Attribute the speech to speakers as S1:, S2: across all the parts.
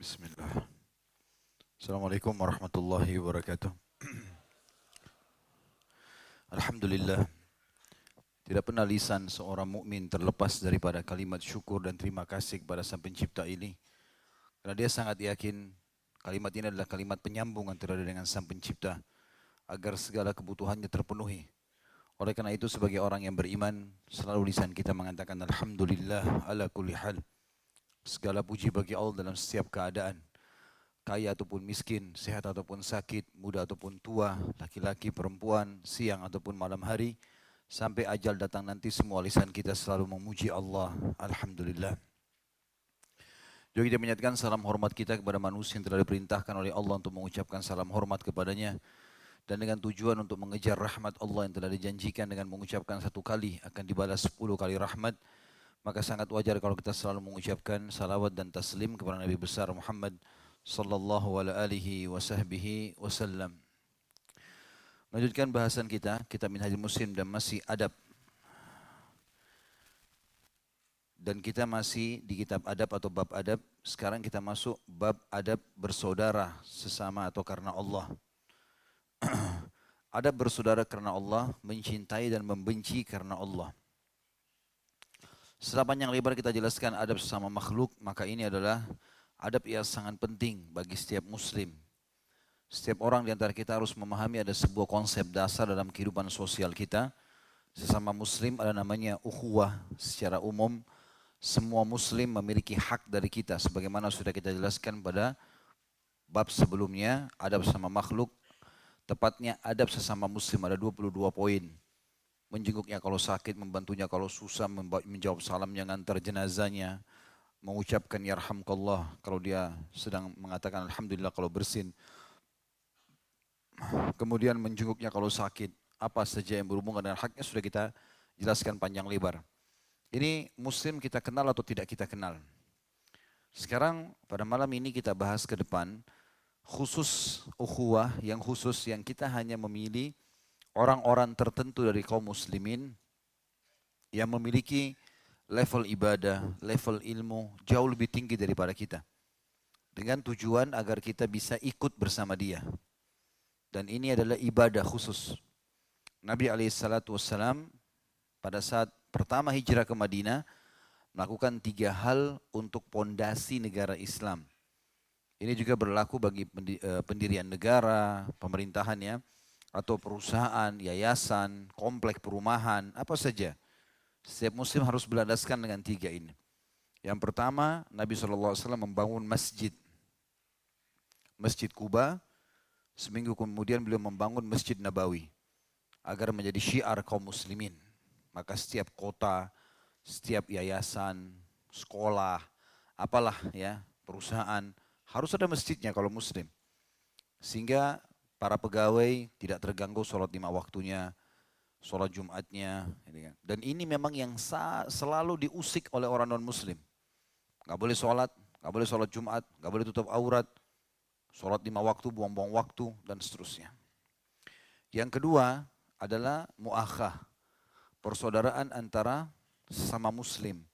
S1: Bismillah. Assalamualaikum warahmatullahi wabarakatuh. Alhamdulillah. Tidak pernah lisan seorang mukmin terlepas daripada kalimat syukur dan terima kasih kepada Sang Pencipta ini. Karena dia sangat yakin kalimat ini adalah kalimat penyambung antara dia dengan Sang Pencipta agar segala kebutuhannya terpenuhi. Oleh karena itu sebagai orang yang beriman selalu lisan kita mengatakan alhamdulillah ala kulli hal. Segala puji bagi Allah dalam setiap keadaan kaya ataupun miskin, sehat ataupun sakit, muda ataupun tua, laki-laki, perempuan, siang ataupun malam hari, sampai ajal datang nanti semua lisan kita selalu memuji Allah. Alhamdulillah. Juga kita menyatakan salam hormat kita kepada manusia yang telah diperintahkan oleh Allah untuk mengucapkan salam hormat kepadanya dan dengan tujuan untuk mengejar rahmat Allah yang telah dijanjikan dengan mengucapkan satu kali akan dibalas sepuluh kali rahmat maka sangat wajar kalau kita selalu mengucapkan salawat dan taslim kepada Nabi besar Muhammad sallallahu alaihi wasallam. Melanjutkan bahasan kita, kita minhajul muslim dan masih adab. Dan kita masih di kitab adab atau bab adab. Sekarang kita masuk bab adab bersaudara sesama atau karena Allah. adab bersaudara karena Allah, mencintai dan membenci karena Allah. Setelah panjang lebar kita jelaskan adab sesama makhluk, maka ini adalah adab yang sangat penting bagi setiap muslim. Setiap orang di antara kita harus memahami ada sebuah konsep dasar dalam kehidupan sosial kita. Sesama muslim ada namanya ukhuwah secara umum. Semua muslim memiliki hak dari kita sebagaimana sudah kita jelaskan pada bab sebelumnya adab sesama makhluk tepatnya adab sesama muslim ada 22 poin menjenguknya kalau sakit membantunya kalau susah menjawab salamnya ngantar jenazahnya mengucapkan yarhamkallah kalau dia sedang mengatakan alhamdulillah kalau bersin. Kemudian menjenguknya kalau sakit, apa saja yang berhubungan dengan haknya sudah kita jelaskan panjang lebar. Ini muslim kita kenal atau tidak kita kenal. Sekarang pada malam ini kita bahas ke depan khusus ukhuwah yang khusus yang kita hanya memilih orang-orang tertentu dari kaum muslimin yang memiliki level ibadah, level ilmu jauh lebih tinggi daripada kita. Dengan tujuan agar kita bisa ikut bersama dia. Dan ini adalah ibadah khusus. Nabi SAW pada saat pertama hijrah ke Madinah melakukan tiga hal untuk pondasi negara Islam. Ini juga berlaku bagi eh, pendirian negara, pemerintahannya, atau perusahaan, yayasan, komplek perumahan, apa saja setiap muslim harus berlandaskan dengan tiga ini. Yang pertama, Nabi SAW membangun masjid. Masjid Kuba, seminggu kemudian beliau membangun Masjid Nabawi. Agar menjadi syiar kaum muslimin. Maka setiap kota, setiap yayasan, sekolah, apalah ya, perusahaan, harus ada masjidnya kalau muslim. Sehingga para pegawai tidak terganggu sholat lima waktunya, sholat Jumatnya. Kan. Dan ini memang yang selalu diusik oleh orang non-muslim. Gak boleh sholat, gak boleh sholat Jumat, gak boleh tutup aurat, sholat lima waktu, buang-buang waktu, dan seterusnya. Yang kedua adalah muakhah, persaudaraan antara sesama muslim.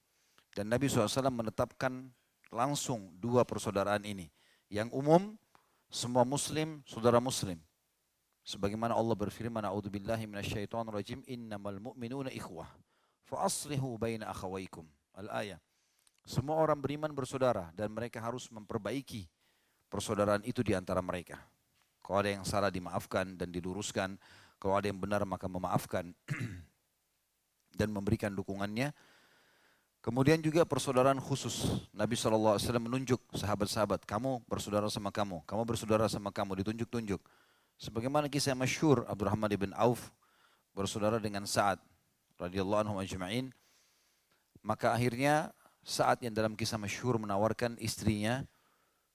S1: Dan Nabi SAW menetapkan langsung dua persaudaraan ini. Yang umum, semua muslim, saudara muslim. Sebagaimana Allah berfirman, "A'udzubillahi minasyaitonirrajim, innamal mu'minuna ikhwah, fa aslihu baina akhawaykum." Al-ayah. Semua orang beriman bersaudara dan mereka harus memperbaiki persaudaraan itu di antara mereka. Kalau ada yang salah dimaafkan dan diluruskan, kalau ada yang benar maka memaafkan dan memberikan dukungannya. Kemudian juga persaudaraan khusus. Nabi SAW menunjuk sahabat-sahabat, kamu bersaudara sama kamu, kamu bersaudara sama kamu, ditunjuk-tunjuk. Sebagaimana kisah masyhur Abdurrahman bin Auf bersaudara dengan Sa'ad radhiyallahu anhu ajma'in. Maka akhirnya saat yang dalam kisah masyhur menawarkan istrinya,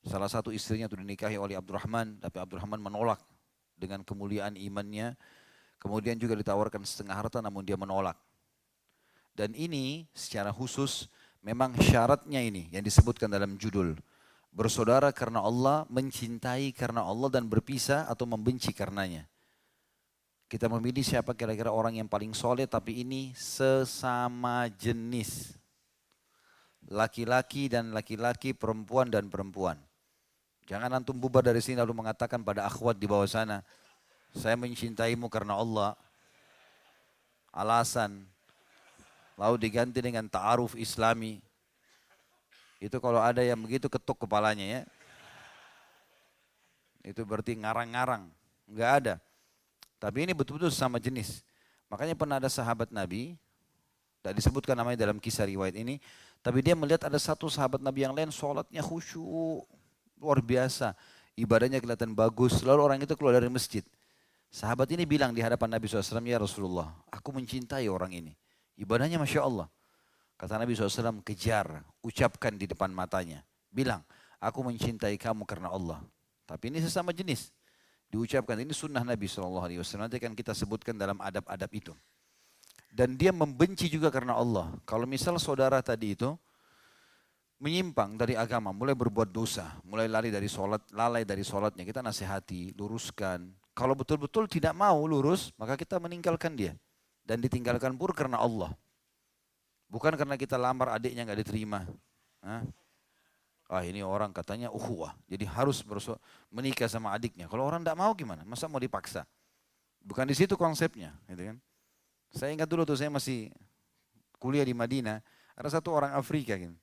S1: salah satu istrinya itu dinikahi oleh Abdurrahman, tapi Abdurrahman menolak dengan kemuliaan imannya. Kemudian juga ditawarkan setengah harta namun dia menolak. Dan ini secara khusus memang syaratnya ini yang disebutkan dalam judul bersaudara karena Allah, mencintai karena Allah dan berpisah atau membenci karenanya. Kita memilih siapa kira-kira orang yang paling soleh tapi ini sesama jenis. Laki-laki dan laki-laki, perempuan dan perempuan. Jangan antum bubar dari sini lalu mengatakan pada akhwat di bawah sana, saya mencintaimu karena Allah. Alasan. Lalu diganti dengan ta'aruf islami. Itu kalau ada yang begitu ketuk kepalanya ya. Itu berarti ngarang-ngarang. Enggak ada. Tapi ini betul-betul sama jenis. Makanya pernah ada sahabat Nabi, tidak disebutkan namanya dalam kisah riwayat ini, tapi dia melihat ada satu sahabat Nabi yang lain sholatnya khusyuk, luar biasa. Ibadahnya kelihatan bagus, lalu orang itu keluar dari masjid. Sahabat ini bilang di hadapan Nabi SAW, ya Rasulullah, aku mencintai orang ini. Ibadahnya Masya Allah. Kata Nabi SAW, kejar, ucapkan di depan matanya. Bilang, aku mencintai kamu karena Allah. Tapi ini sesama jenis diucapkan. Ini sunnah Nabi SAW. Nanti akan kita sebutkan dalam adab-adab itu. Dan dia membenci juga karena Allah. Kalau misal saudara tadi itu menyimpang dari agama, mulai berbuat dosa, mulai lari dari sholat, lalai dari sholatnya, kita nasihati, luruskan. Kalau betul-betul tidak mau lurus, maka kita meninggalkan dia. Dan ditinggalkan pun karena Allah. Bukan karena kita lamar adiknya nggak diterima. Hah? ah ini orang katanya uhuwah, jadi harus menikah sama adiknya. Kalau orang tidak mau gimana? Masa mau dipaksa? Bukan di situ konsepnya, gitu kan? Saya ingat dulu tuh saya masih kuliah di Madinah, ada satu orang Afrika gitu.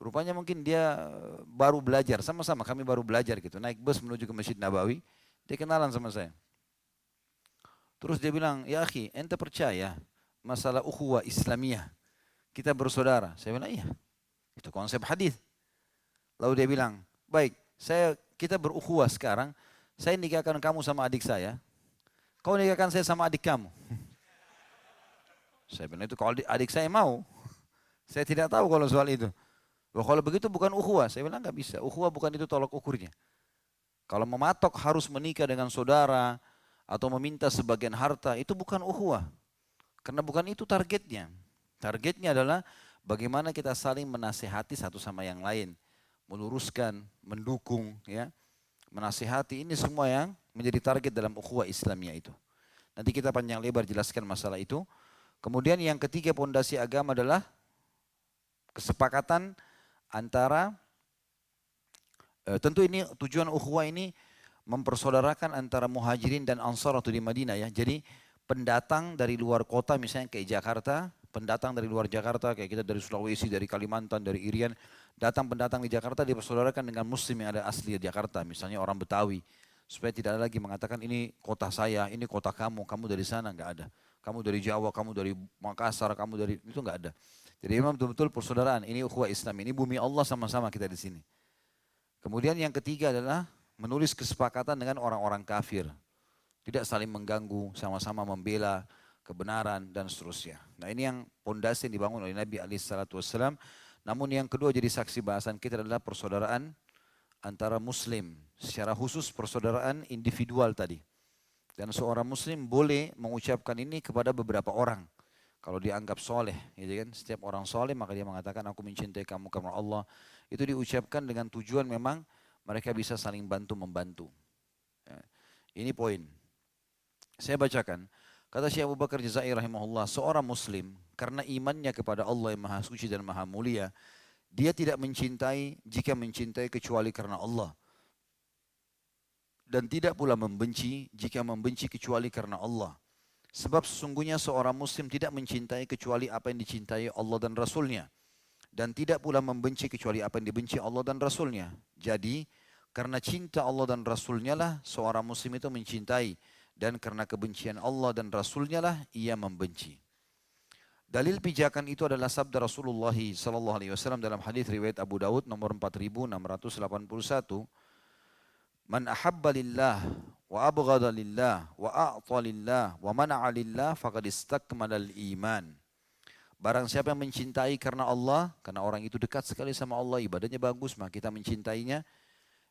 S1: Rupanya mungkin dia baru belajar, sama-sama kami baru belajar gitu. Naik bus menuju ke Masjid Nabawi, dia kenalan sama saya. Terus dia bilang, ya akhi, ente percaya masalah ukhuwah Islamiyah. Kita bersaudara. Saya bilang, iya. Itu konsep hadis. Lalu dia bilang, baik, saya kita berukhuwah sekarang, saya nikahkan kamu sama adik saya, kau nikahkan saya sama adik kamu. Saya bilang itu kalau adik saya mau, saya tidak tahu kalau soal itu. Loh, kalau begitu bukan ukhuwah, saya bilang nggak bisa. Ukhuwah bukan itu tolak ukurnya. Kalau mematok harus menikah dengan saudara atau meminta sebagian harta, itu bukan ukhuwah. Karena bukan itu targetnya. Targetnya adalah bagaimana kita saling menasehati satu sama yang lain meluruskan, mendukung, ya, menasihati ini semua yang menjadi target dalam ukhuwah Islamiyah itu. Nanti kita panjang lebar jelaskan masalah itu. Kemudian yang ketiga pondasi agama adalah kesepakatan antara e, tentu ini tujuan ukhuwah ini mempersaudarakan antara muhajirin dan ansar atau di Madinah ya. Jadi pendatang dari luar kota misalnya kayak Jakarta, pendatang dari luar Jakarta kayak kita dari Sulawesi, dari Kalimantan, dari Irian datang pendatang di Jakarta dipersaudarakan dengan muslim yang ada asli di Jakarta, misalnya orang Betawi. Supaya tidak ada lagi mengatakan ini kota saya, ini kota kamu, kamu dari sana, enggak ada. Kamu dari Jawa, kamu dari Makassar, kamu dari, itu enggak ada. Jadi memang betul-betul persaudaraan, ini ukhuwah Islam, ini bumi Allah sama-sama kita di sini. Kemudian yang ketiga adalah menulis kesepakatan dengan orang-orang kafir. Tidak saling mengganggu, sama-sama membela kebenaran dan seterusnya. Nah ini yang pondasi yang dibangun oleh Nabi SAW namun yang kedua jadi saksi bahasan kita adalah persaudaraan antara muslim. Secara khusus persaudaraan individual tadi. Dan seorang muslim boleh mengucapkan ini kepada beberapa orang. Kalau dianggap soleh, gitu kan? Setiap orang soleh maka dia mengatakan aku mencintai kamu karena Allah. Itu diucapkan dengan tujuan memang mereka bisa saling bantu membantu. Ya. Ini poin. Saya bacakan. Kata Syekh Abu Bakar Jazair rahimahullah, seorang muslim karena imannya kepada Allah yang maha suci dan maha mulia, dia tidak mencintai jika mencintai kecuali karena Allah. Dan tidak pula membenci jika membenci kecuali karena Allah. Sebab sesungguhnya seorang muslim tidak mencintai kecuali apa yang dicintai Allah dan Rasulnya. Dan tidak pula membenci kecuali apa yang dibenci Allah dan Rasulnya. Jadi, karena cinta Allah dan Rasulnya lah seorang muslim itu mencintai dan karena kebencian Allah dan Rasulnya lah ia membenci. Dalil pijakan itu adalah sabda Rasulullah sallallahu alaihi wasallam dalam hadis riwayat Abu Daud nomor 4681 Man ahabba lillah wa abghada lillah wa a'ta lillah wa mana'a lillah faqad istakmalal iman. Barang siapa yang mencintai karena Allah, karena orang itu dekat sekali sama Allah, ibadahnya bagus, maka kita mencintainya,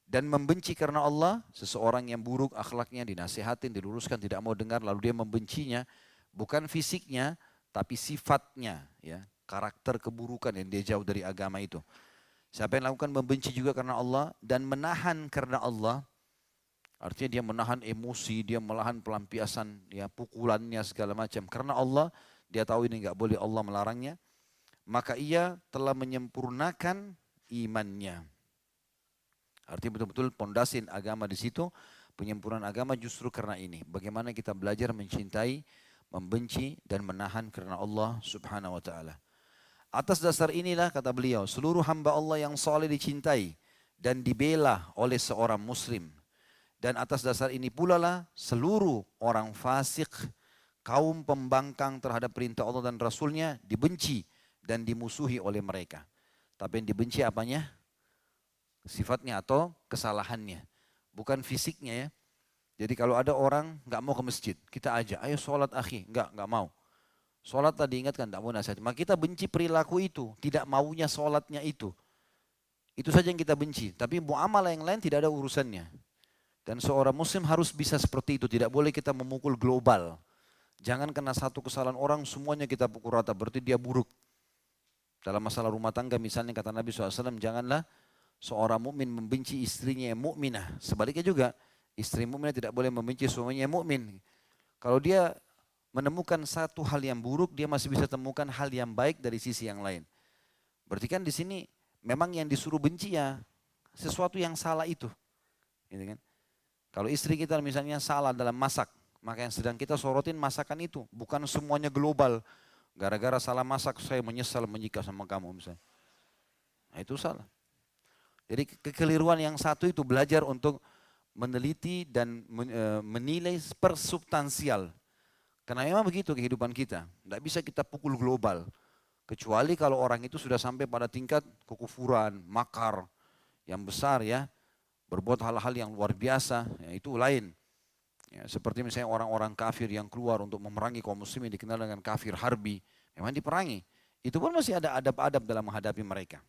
S1: dan membenci karena Allah, seseorang yang buruk akhlaknya dinasihatin, diluruskan, tidak mau dengar, lalu dia membencinya, bukan fisiknya, tapi sifatnya, ya karakter keburukan yang dia jauh dari agama itu. Siapa yang lakukan membenci juga karena Allah dan menahan karena Allah, artinya dia menahan emosi, dia menahan pelampiasan, ya pukulannya segala macam. Karena Allah, dia tahu ini nggak boleh Allah melarangnya, maka ia telah menyempurnakan imannya. Artinya betul-betul pondasin agama di situ, penyempurnaan agama justru karena ini. Bagaimana kita belajar mencintai, membenci dan menahan karena Allah Subhanahu wa taala. Atas dasar inilah kata beliau, seluruh hamba Allah yang soleh dicintai dan dibela oleh seorang muslim. Dan atas dasar ini pula lah seluruh orang fasik, kaum pembangkang terhadap perintah Allah dan Rasulnya dibenci dan dimusuhi oleh mereka. Tapi yang dibenci apanya? Sifatnya atau kesalahannya. Bukan fisiknya ya. Jadi kalau ada orang nggak mau ke masjid, kita aja, ayo sholat akhi, nggak nggak mau. Sholat tadi ingatkan, nggak mau nasihat. Maka kita benci perilaku itu, tidak maunya sholatnya itu. Itu saja yang kita benci. Tapi muamalah yang lain tidak ada urusannya. Dan seorang muslim harus bisa seperti itu. Tidak boleh kita memukul global. Jangan kena satu kesalahan orang semuanya kita pukul rata. Berarti dia buruk. Dalam masalah rumah tangga misalnya kata Nabi SAW, janganlah seorang mukmin membenci istrinya yang mukminah. Sebaliknya juga, istri mukminah tidak boleh membenci suaminya yang mukmin. Kalau dia menemukan satu hal yang buruk, dia masih bisa temukan hal yang baik dari sisi yang lain. Berarti kan di sini memang yang disuruh benci ya sesuatu yang salah itu. Gitu kan? Kalau istri kita misalnya salah dalam masak, maka yang sedang kita sorotin masakan itu, bukan semuanya global. Gara-gara salah masak saya menyesal menikah sama kamu misalnya. Nah, itu salah. Jadi kekeliruan yang satu itu belajar untuk meneliti dan e, menilai persubstansial. Karena memang begitu kehidupan kita. Tidak bisa kita pukul global. Kecuali kalau orang itu sudah sampai pada tingkat kekufuran, makar yang besar ya, berbuat hal-hal yang luar biasa, ya, itu lain. Ya, seperti misalnya orang-orang kafir yang keluar untuk memerangi kaum muslimin dikenal dengan kafir harbi, memang diperangi. Itu pun masih ada adab-adab dalam menghadapi mereka.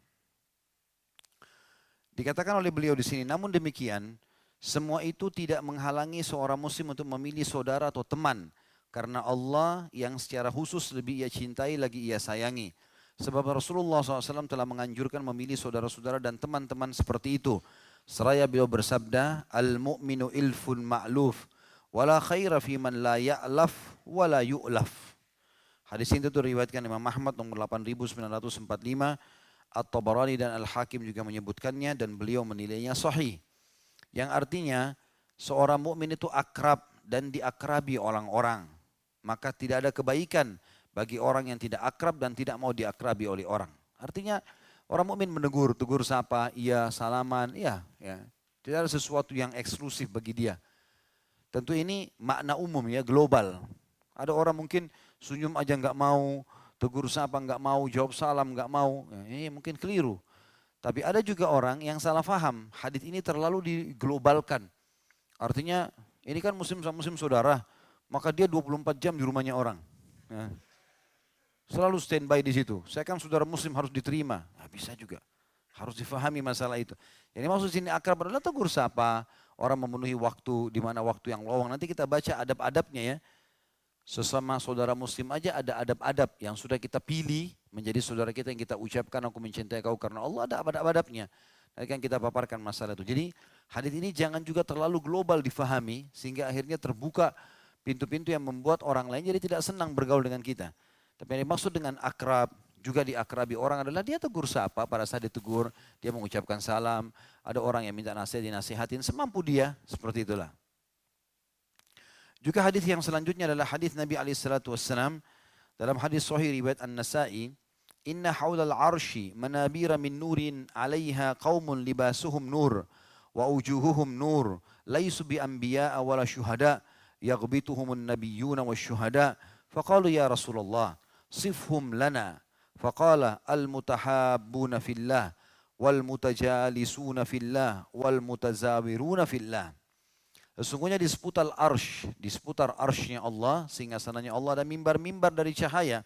S1: Dikatakan oleh beliau di sini, namun demikian, semua itu tidak menghalangi seorang muslim untuk memilih saudara atau teman karena Allah yang secara khusus lebih ia cintai lagi ia sayangi. Sebab Rasulullah SAW telah menganjurkan memilih saudara-saudara dan teman-teman seperti itu. Seraya beliau bersabda, Al-mu'minu ilfun ma'luf, wala khaira fi man la ya'laf, wala yu'laf. Hadis ini itu riwayatkan Imam Ahmad nomor 8945, At-Tabarani dan Al-Hakim juga menyebutkannya dan beliau menilainya sahih. Yang artinya seorang mukmin itu akrab dan diakrabi orang-orang maka tidak ada kebaikan bagi orang yang tidak akrab dan tidak mau diakrabi oleh orang. Artinya orang mukmin menegur, tegur sapa, iya, salaman, iya, ya. Tidak ada sesuatu yang eksklusif bagi dia. Tentu ini makna umum ya, global. Ada orang mungkin senyum aja nggak mau, tegur sapa nggak mau, jawab salam nggak mau. Ya, ini mungkin keliru. Tapi ada juga orang yang salah faham. Hadis ini terlalu diglobalkan. Artinya ini kan muslim sama muslim saudara maka dia 24 jam di rumahnya orang. Ya. Selalu standby di situ. Saya kan saudara muslim harus diterima. Nah, bisa juga. Harus difahami masalah itu. Jadi maksud sini akrab adalah tegur sapa. Orang memenuhi waktu, di mana waktu yang lowong. Nanti kita baca adab-adabnya ya. Sesama saudara muslim aja ada adab-adab yang sudah kita pilih menjadi saudara kita yang kita ucapkan aku mencintai kau karena Allah ada adab-adabnya. Nanti kan kita paparkan masalah itu. Jadi hadis ini jangan juga terlalu global difahami sehingga akhirnya terbuka pintu-pintu yang membuat orang lain jadi tidak senang bergaul dengan kita. Tapi yang dimaksud dengan akrab, juga diakrabi. Orang adalah dia tegur siapa pada saat ditegur, dia mengucapkan salam, ada orang yang minta nasihat dinasihatin semampu dia, seperti itulah. Juga hadis yang selanjutnya adalah hadis Nabi alaihi wasallam dalam hadis sahih riwayat An-Nasa'i, "Inna haul al-arshi manabira min nurin 'alaiha qaumun libasuhum nur wa ujuhuhum nur, laisu bi anbiya'a wala syuhada, yaghbituhumun nabiyyuna wasyuhada." Faqalu ya Rasulullah, sifhum lana Faqala al-mutahabbuna fillah wal mutajalisuna fillah wal mutazawiruna fillah. Sesungguhnya di seputar arsh, di seputar arshnya Allah, singgasananya Allah ada mimbar-mimbar dari cahaya.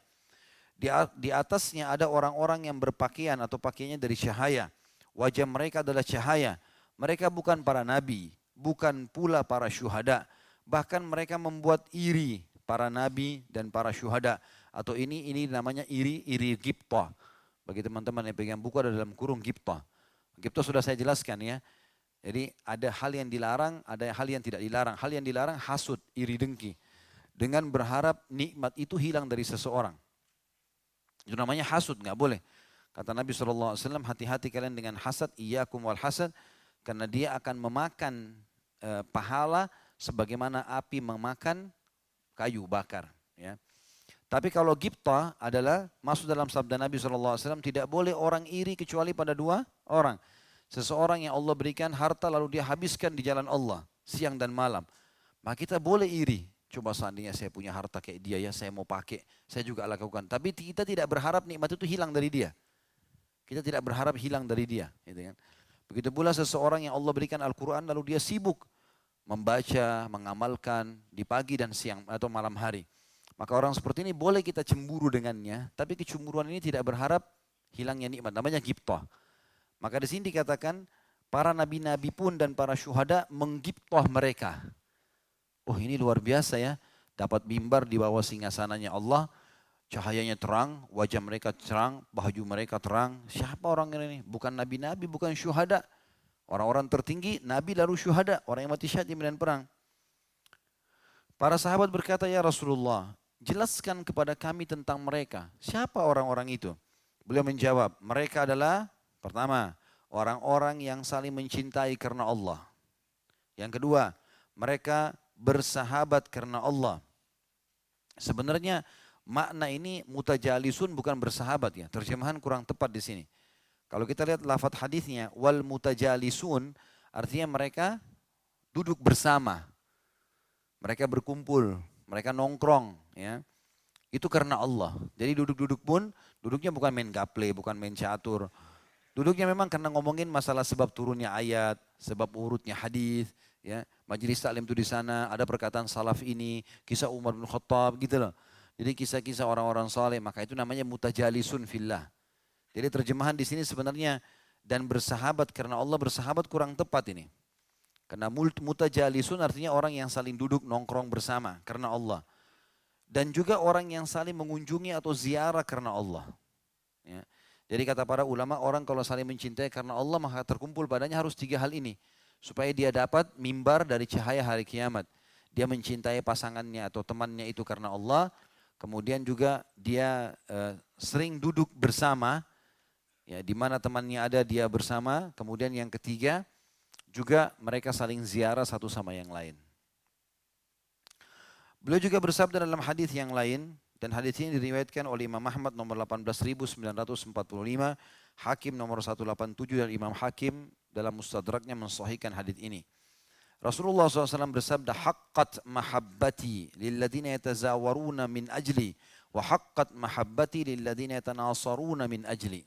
S1: Di, di atasnya ada orang-orang yang berpakaian atau pakaiannya dari cahaya. Wajah mereka adalah cahaya. Mereka bukan para nabi, bukan pula para syuhada. Bahkan mereka membuat iri para nabi dan para syuhada. Atau ini ini namanya iri iri gipta. Bagi teman-teman yang pegang buku ada dalam kurung gipta. Gipta sudah saya jelaskan ya. Jadi ada hal yang dilarang, ada hal yang tidak dilarang. Hal yang dilarang hasut, iri dengki. Dengan berharap nikmat itu hilang dari seseorang. Itu namanya hasut, nggak boleh. Kata Nabi SAW, hati-hati kalian dengan hasad, iyyakum wal hasad. karena dia akan memakan e, pahala sebagaimana api memakan kayu bakar. Ya. Tapi kalau gipta adalah masuk dalam sabda Nabi SAW tidak boleh orang iri kecuali pada dua orang. Seseorang yang Allah berikan harta lalu dia habiskan di jalan Allah siang dan malam. Maka kita boleh iri. Coba seandainya saya punya harta kayak dia ya, saya mau pakai, saya juga lakukan. Tapi kita tidak berharap nikmat itu hilang dari dia. Kita tidak berharap hilang dari dia. Gitu kan. Begitu pula seseorang yang Allah berikan Al-Quran lalu dia sibuk membaca, mengamalkan di pagi dan siang atau malam hari. Maka orang seperti ini boleh kita cemburu dengannya, tapi kecemburuan ini tidak berharap hilangnya nikmat. Namanya giptoh. Maka di sini dikatakan para nabi-nabi pun dan para syuhada menggiptoh mereka. Oh ini luar biasa ya. Dapat mimbar di bawah singgasananya Allah, Cahayanya terang, wajah mereka terang, baju mereka terang. Siapa orang ini? Bukan nabi-nabi, bukan syuhada. Orang-orang tertinggi, nabi lalu syuhada, orang yang mati syahid di medan perang. Para sahabat berkata, Ya Rasulullah, jelaskan kepada kami tentang mereka. Siapa orang-orang itu? Beliau menjawab, mereka adalah pertama, orang-orang yang saling mencintai karena Allah. Yang kedua, mereka bersahabat karena Allah. Sebenarnya makna ini mutajalisun bukan bersahabat ya. Terjemahan kurang tepat di sini. Kalau kita lihat lafadz hadisnya wal mutajalisun artinya mereka duduk bersama. Mereka berkumpul, mereka nongkrong ya. Itu karena Allah. Jadi duduk-duduk pun duduknya bukan main gaple, bukan main catur. Duduknya memang karena ngomongin masalah sebab turunnya ayat, sebab urutnya hadis, ya. Majelis taklim itu di sana, ada perkataan salaf ini, kisah Umar bin Khattab gitu loh. Jadi kisah-kisah orang-orang saleh maka itu namanya mutajalisun fillah. Jadi terjemahan di sini sebenarnya dan bersahabat karena Allah bersahabat kurang tepat ini. Karena mutajalisun artinya orang yang saling duduk nongkrong bersama karena Allah. Dan juga orang yang saling mengunjungi atau ziarah karena Allah. Ya. Jadi kata para ulama orang kalau saling mencintai karena Allah maka terkumpul padanya harus tiga hal ini. Supaya dia dapat mimbar dari cahaya hari kiamat. Dia mencintai pasangannya atau temannya itu karena Allah Kemudian juga dia uh, sering duduk bersama, ya di mana temannya ada dia bersama. Kemudian yang ketiga juga mereka saling ziarah satu sama yang lain. Beliau juga bersabda dalam hadis yang lain dan hadis ini diriwayatkan oleh Imam Ahmad nomor 18945, Hakim nomor 187 dan Imam Hakim dalam mustadraknya mensahihkan hadis ini. Rasulullah SAW bersabda, Haqqat mahabbati lilladina yatazawaruna min ajli, wa haqqat mahabbati lilladina yatanasaruna min ajli.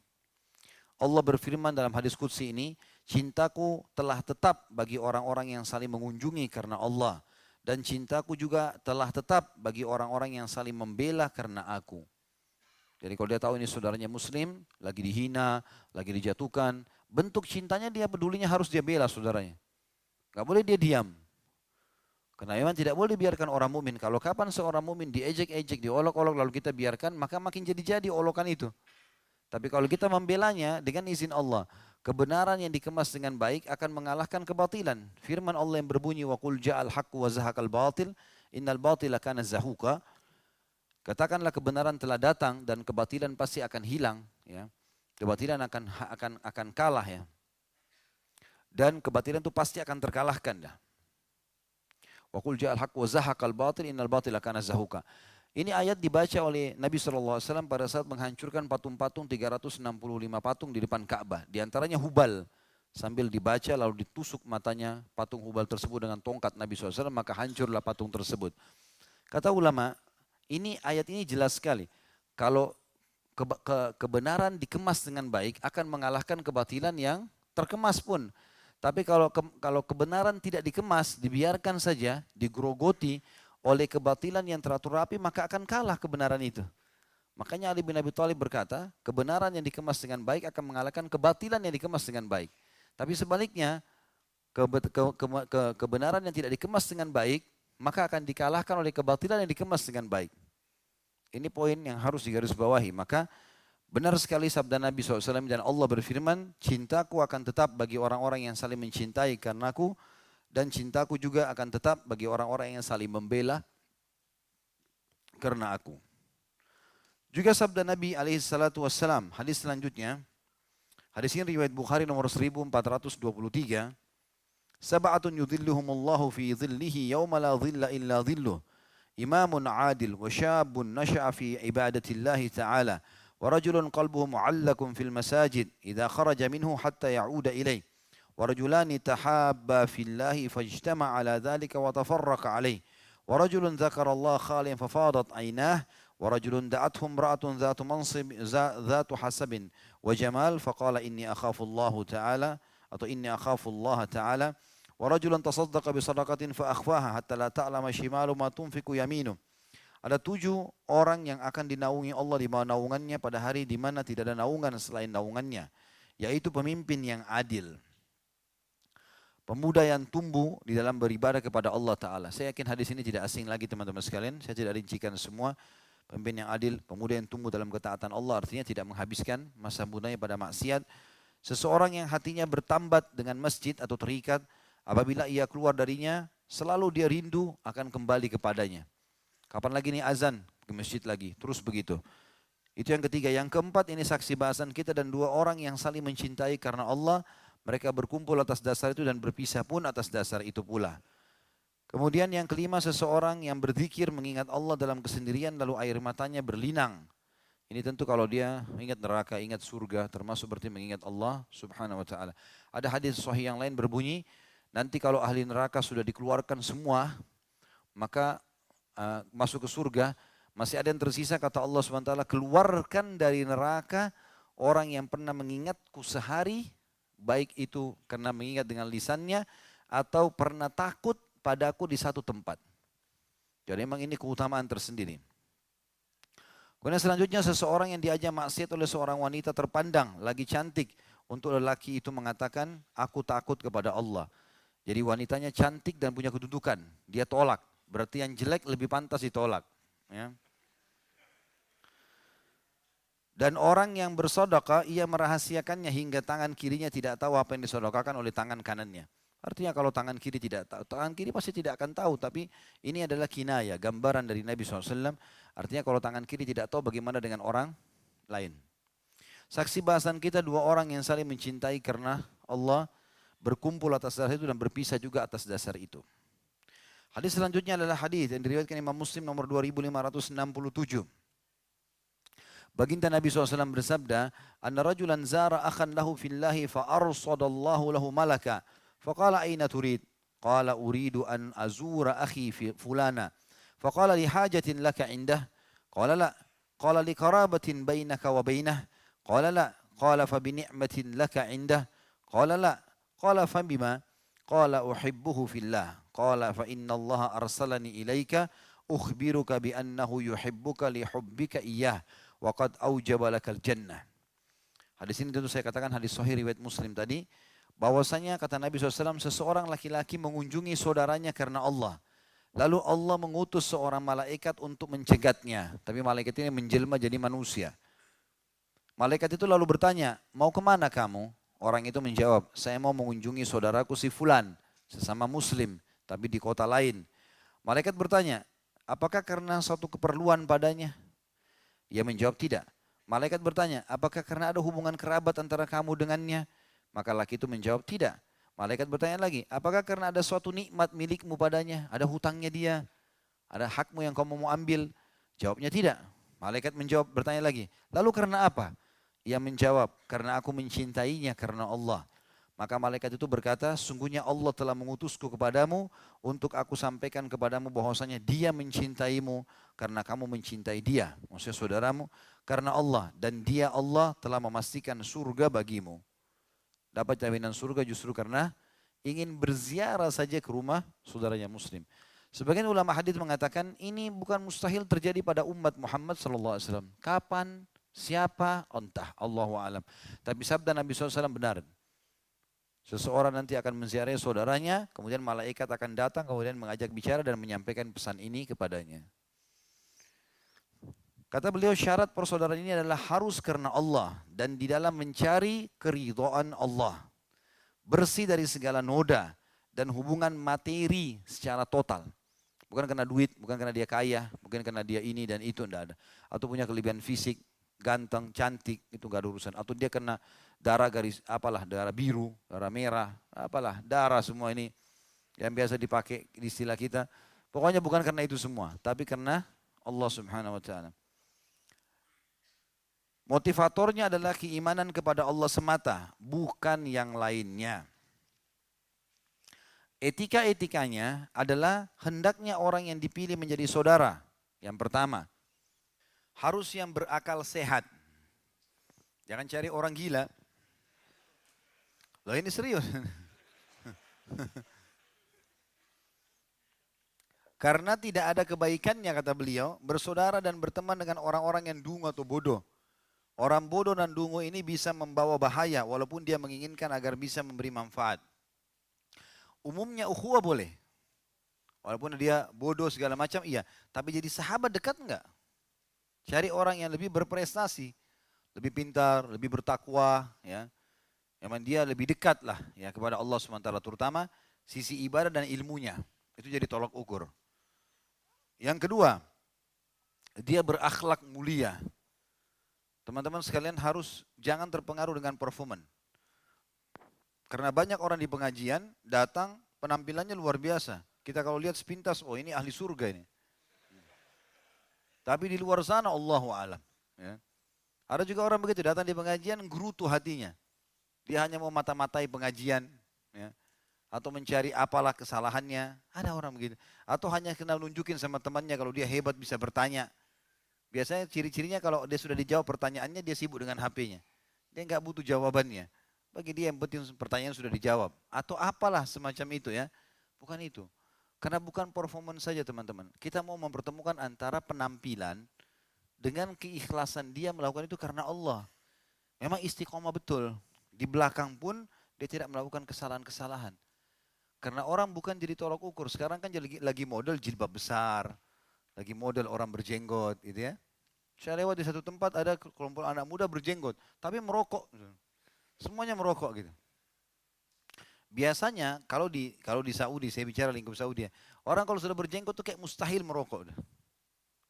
S1: Allah berfirman dalam hadis Qudsi ini, cintaku telah tetap bagi orang-orang yang saling mengunjungi karena Allah. Dan cintaku juga telah tetap bagi orang-orang yang saling membela karena aku. Jadi kalau dia tahu ini saudaranya muslim, lagi dihina, lagi dijatuhkan, bentuk cintanya dia pedulinya harus dia bela saudaranya. Gak boleh dia diam. Karena memang tidak boleh dibiarkan orang mukmin. Kalau kapan seorang mukmin diejek-ejek, diolok-olok lalu kita biarkan, maka makin jadi-jadi olokan itu. Tapi kalau kita membelanya dengan izin Allah, kebenaran yang dikemas dengan baik akan mengalahkan kebatilan. Firman Allah yang berbunyi wa qul ja'al haqqu wa zahaqal batil innal batila kana zahuka. Katakanlah kebenaran telah datang dan kebatilan pasti akan hilang, ya. Kebatilan akan akan akan kalah ya dan kebatilan itu pasti akan terkalahkan dah. Wa qul ja'al haqq wa zahaqal batil innal batila kana zahuka. Ini ayat dibaca oleh Nabi SAW pada saat menghancurkan patung-patung 365 patung di depan Ka'bah. Di antaranya Hubal. Sambil dibaca lalu ditusuk matanya patung Hubal tersebut dengan tongkat Nabi SAW maka hancurlah patung tersebut. Kata ulama, ini ayat ini jelas sekali. Kalau ke, ke, kebenaran dikemas dengan baik akan mengalahkan kebatilan yang terkemas pun. Tapi kalau ke, kalau kebenaran tidak dikemas, dibiarkan saja, digrogoti oleh kebatilan yang teratur rapi, maka akan kalah kebenaran itu. Makanya Ali bin Abi Thalib berkata, kebenaran yang dikemas dengan baik akan mengalahkan kebatilan yang dikemas dengan baik. Tapi sebaliknya, ke, ke, ke, ke, kebenaran yang tidak dikemas dengan baik, maka akan dikalahkan oleh kebatilan yang dikemas dengan baik. Ini poin yang harus digarisbawahi. Maka Benar sekali sabda Nabi SAW dan Allah berfirman, cintaku akan tetap bagi orang-orang yang saling mencintai karena aku dan cintaku juga akan tetap bagi orang-orang yang saling membela karena aku. Juga sabda Nabi SAW, hadis selanjutnya, hadis ini riwayat Bukhari nomor 1423, Sab'atun yudhilluhumullahu fi dhillihi yawma la dhilla illa dhilluh. Imamun adil wa syabun nasha'a fi ibadatillahi ta'ala. ورجل قلبه معلق في المساجد إذا خرج منه حتى يعود إليه ورجلان تحابا في الله فاجتمع على ذلك وتفرق عليه ورجل ذكر الله خاليا ففاضت عيناه ورجل دعته امرأة ذات منصب ذات حسب وجمال فقال إني أخاف الله تعالى أو إني أخاف الله تعالى ورجل تصدق بصدقة فأخفاها حتى لا تعلم شمال ما تنفق يمينه Ada tujuh orang yang akan dinaungi Allah di bawah naungannya pada hari di mana tidak ada naungan selain naungannya. Yaitu pemimpin yang adil. Pemuda yang tumbuh di dalam beribadah kepada Allah Ta'ala. Saya yakin hadis ini tidak asing lagi teman-teman sekalian. Saya tidak rincikan semua. Pemimpin yang adil, pemuda yang tumbuh dalam ketaatan Allah artinya tidak menghabiskan masa mudanya pada maksiat. Seseorang yang hatinya bertambat dengan masjid atau terikat, apabila ia keluar darinya, selalu dia rindu akan kembali kepadanya. Kapan lagi nih azan ke masjid lagi, terus begitu. Itu yang ketiga. Yang keempat ini saksi bahasan kita dan dua orang yang saling mencintai karena Allah mereka berkumpul atas dasar itu dan berpisah pun atas dasar itu pula. Kemudian yang kelima seseorang yang berzikir mengingat Allah dalam kesendirian lalu air matanya berlinang. Ini tentu kalau dia ingat neraka, ingat surga, termasuk berarti mengingat Allah subhanahu wa ta'ala. Ada hadis sahih yang lain berbunyi, nanti kalau ahli neraka sudah dikeluarkan semua, maka uh, masuk ke surga, masih ada yang tersisa kata Allah subhanahu wa ta'ala, keluarkan dari neraka orang yang pernah mengingatku sehari baik itu karena mengingat dengan lisannya atau pernah takut padaku di satu tempat. Jadi memang ini keutamaan tersendiri. Kemudian selanjutnya seseorang yang diajak maksiat oleh seorang wanita terpandang, lagi cantik. Untuk lelaki itu mengatakan, aku takut kepada Allah. Jadi wanitanya cantik dan punya kedudukan. Dia tolak. Berarti yang jelek lebih pantas ditolak. Ya. Dan orang yang bersodokah, ia merahasiakannya hingga tangan kirinya tidak tahu apa yang disodokakan oleh tangan kanannya. Artinya kalau tangan kiri tidak tahu, tangan kiri pasti tidak akan tahu. Tapi ini adalah kinaya, gambaran dari Nabi SAW. Artinya kalau tangan kiri tidak tahu bagaimana dengan orang lain. Saksi bahasan kita dua orang yang saling mencintai karena Allah berkumpul atas dasar itu dan berpisah juga atas dasar itu. Hadis selanjutnya adalah hadis yang diriwayatkan Imam Muslim nomor 2567. Baginda Nabi SAW bersabda, Anna rajulan zara akhan lahu fillahi fa arsadallahu lahu malaka. Faqala aina turid? Qala uridu an azura akhi fi fulana. Faqala li hajatin laka indah? Qala la. Qala li karabatin bainaka wa bainah? Qala la. Qala fa bini'matin laka indah? Qala la. Qala fa bima? Qala uhibbuhu fillah. Qala fa inna Allah arsalani ilaika ukhbiruka bi annahu yuhibbuka li hubbika iyyah waqad aujaba lakal jannah. Hadis ini tentu saya katakan hadis sahih riwayat Muslim tadi bahwasanya kata Nabi SAW seseorang laki-laki mengunjungi saudaranya karena Allah. Lalu Allah mengutus seorang malaikat untuk mencegatnya. Tapi malaikat ini menjelma jadi manusia. Malaikat itu lalu bertanya, mau ke mana kamu? Orang itu menjawab, saya mau mengunjungi saudaraku si Fulan, sesama muslim, tapi di kota lain. Malaikat bertanya, apakah karena suatu keperluan padanya? Ia menjawab tidak. Malaikat bertanya, apakah karena ada hubungan kerabat antara kamu dengannya? Maka laki itu menjawab tidak. Malaikat bertanya lagi, apakah karena ada suatu nikmat milikmu padanya? Ada hutangnya dia? Ada hakmu yang kamu mau ambil? Jawabnya tidak. Malaikat menjawab bertanya lagi, lalu karena apa? Ia menjawab, karena aku mencintainya karena Allah. Maka malaikat itu berkata, sungguhnya Allah telah mengutusku kepadamu untuk aku sampaikan kepadamu bahwasanya dia mencintaimu karena kamu mencintai dia. Maksudnya saudaramu, karena Allah. Dan dia Allah telah memastikan surga bagimu. Dapat jaminan surga justru karena ingin berziarah saja ke rumah saudaranya muslim. Sebagian ulama hadis mengatakan ini bukan mustahil terjadi pada umat Muhammad SAW. Kapan, siapa, entah, Allah alam. Tapi sabda Nabi SAW benar. Seseorang nanti akan menziarahi saudaranya, kemudian malaikat akan datang, kemudian mengajak bicara dan menyampaikan pesan ini kepadanya. Kata beliau syarat persaudaraan ini adalah harus karena Allah dan di dalam mencari keridhaan Allah. Bersih dari segala noda dan hubungan materi secara total. Bukan karena duit, bukan karena dia kaya, bukan karena dia ini dan itu, tidak ada. Atau punya kelebihan fisik, ganteng, cantik, itu gak ada urusan. Atau dia kena darah garis, apalah, darah biru, darah merah, apalah, darah semua ini yang biasa dipakai di istilah kita. Pokoknya bukan karena itu semua, tapi karena Allah subhanahu wa ta'ala. Motivatornya adalah keimanan kepada Allah semata, bukan yang lainnya. Etika-etikanya adalah hendaknya orang yang dipilih menjadi saudara. Yang pertama, harus yang berakal sehat. Jangan cari orang gila. Loh ini serius. Karena tidak ada kebaikannya kata beliau, bersaudara dan berteman dengan orang-orang yang dungu atau bodoh. Orang bodoh dan dungu ini bisa membawa bahaya walaupun dia menginginkan agar bisa memberi manfaat. Umumnya ukhuwah boleh. Walaupun dia bodoh segala macam, iya. Tapi jadi sahabat dekat enggak? Cari orang yang lebih berprestasi, lebih pintar, lebih bertakwa, ya. Yang dia lebih dekat lah ya kepada Allah SWT terutama sisi ibadah dan ilmunya. Itu jadi tolak ukur. Yang kedua, dia berakhlak mulia. Teman-teman sekalian harus jangan terpengaruh dengan performan. Karena banyak orang di pengajian datang penampilannya luar biasa. Kita kalau lihat sepintas, oh ini ahli surga ini. Tapi di luar sana Allahu alam. Ya. Ada juga orang begitu datang di pengajian gerutu hatinya. Dia hanya mau mata-matai pengajian. Ya. Atau mencari apalah kesalahannya. Ada orang begitu. Atau hanya kenal nunjukin sama temannya kalau dia hebat bisa bertanya. Biasanya ciri-cirinya kalau dia sudah dijawab pertanyaannya dia sibuk dengan HP-nya. Dia nggak butuh jawabannya. Bagi dia yang penting pertanyaan sudah dijawab. Atau apalah semacam itu ya. Bukan itu. Karena bukan performance saja teman-teman. Kita mau mempertemukan antara penampilan dengan keikhlasan dia melakukan itu karena Allah. Memang istiqomah betul. Di belakang pun dia tidak melakukan kesalahan-kesalahan. Karena orang bukan jadi tolok ukur. Sekarang kan lagi, lagi model jilbab besar. Lagi model orang berjenggot gitu ya. Saya lewat di satu tempat ada kelompok anak muda berjenggot. Tapi merokok. Semuanya merokok gitu. Biasanya kalau di kalau di Saudi, saya bicara lingkup Saudi ya, orang kalau sudah berjenggot tuh kayak mustahil merokok. Udah.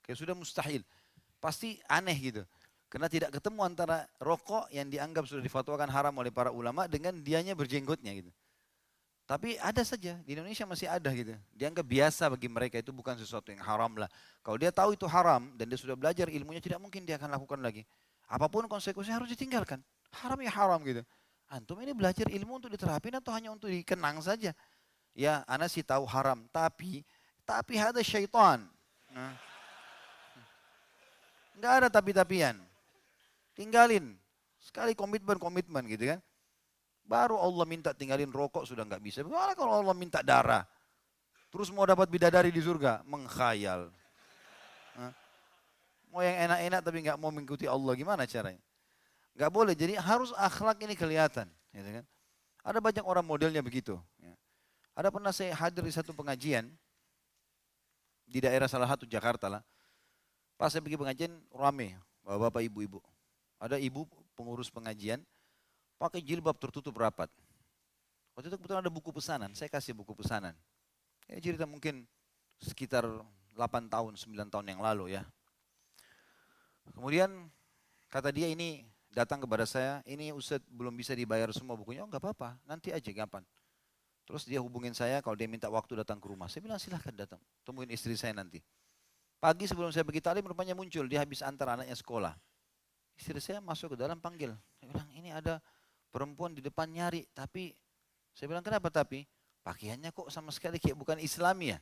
S1: Kayak sudah mustahil. Pasti aneh gitu. Karena tidak ketemu antara rokok yang dianggap sudah difatwakan haram oleh para ulama dengan dianya berjenggotnya gitu. Tapi ada saja, di Indonesia masih ada gitu. Dianggap biasa bagi mereka itu bukan sesuatu yang haram lah. Kalau dia tahu itu haram dan dia sudah belajar ilmunya tidak mungkin dia akan lakukan lagi. Apa pun konsekuensinya harus ditinggalkan. Haram ya haram gitu. Antum ini belajar ilmu untuk diterapin atau hanya untuk dikenang saja? Ya, anak sih tahu haram, tapi tapi ada syaitan. Nah. Enggak ada tapi-tapian. Tinggalin. Sekali komitmen-komitmen gitu kan. Baru Allah minta tinggalin rokok sudah nggak bisa. Bagaimana kalau Allah minta darah? Terus mau dapat bidadari di surga? Mengkhayal. Mau yang enak-enak tapi nggak mau mengikuti Allah, gimana caranya? Gak boleh, jadi harus akhlak ini kelihatan. Gitu kan? Ada banyak orang modelnya begitu. Ya. Ada pernah saya hadir di satu pengajian di daerah salah satu Jakarta lah. Pas saya pergi pengajian rame, bapak-bapak ibu-ibu. Ada ibu pengurus pengajian pakai jilbab tertutup rapat. Waktu itu kebetulan ada buku pesanan, saya kasih buku pesanan. Ini cerita mungkin sekitar 8 tahun, 9 tahun yang lalu ya. Kemudian kata dia ini datang kepada saya, ini Ustadz belum bisa dibayar semua bukunya, oh nggak apa-apa, nanti aja kapan. Terus dia hubungin saya kalau dia minta waktu datang ke rumah. Saya bilang silahkan datang, temuin istri saya nanti. Pagi sebelum saya pergi tadi rupanya muncul, dia habis antar anaknya sekolah. Istri saya masuk ke dalam panggil. Saya bilang ini ada perempuan di depan nyari, tapi saya bilang kenapa tapi? Pakaiannya kok sama sekali kayak bukan Islam ya.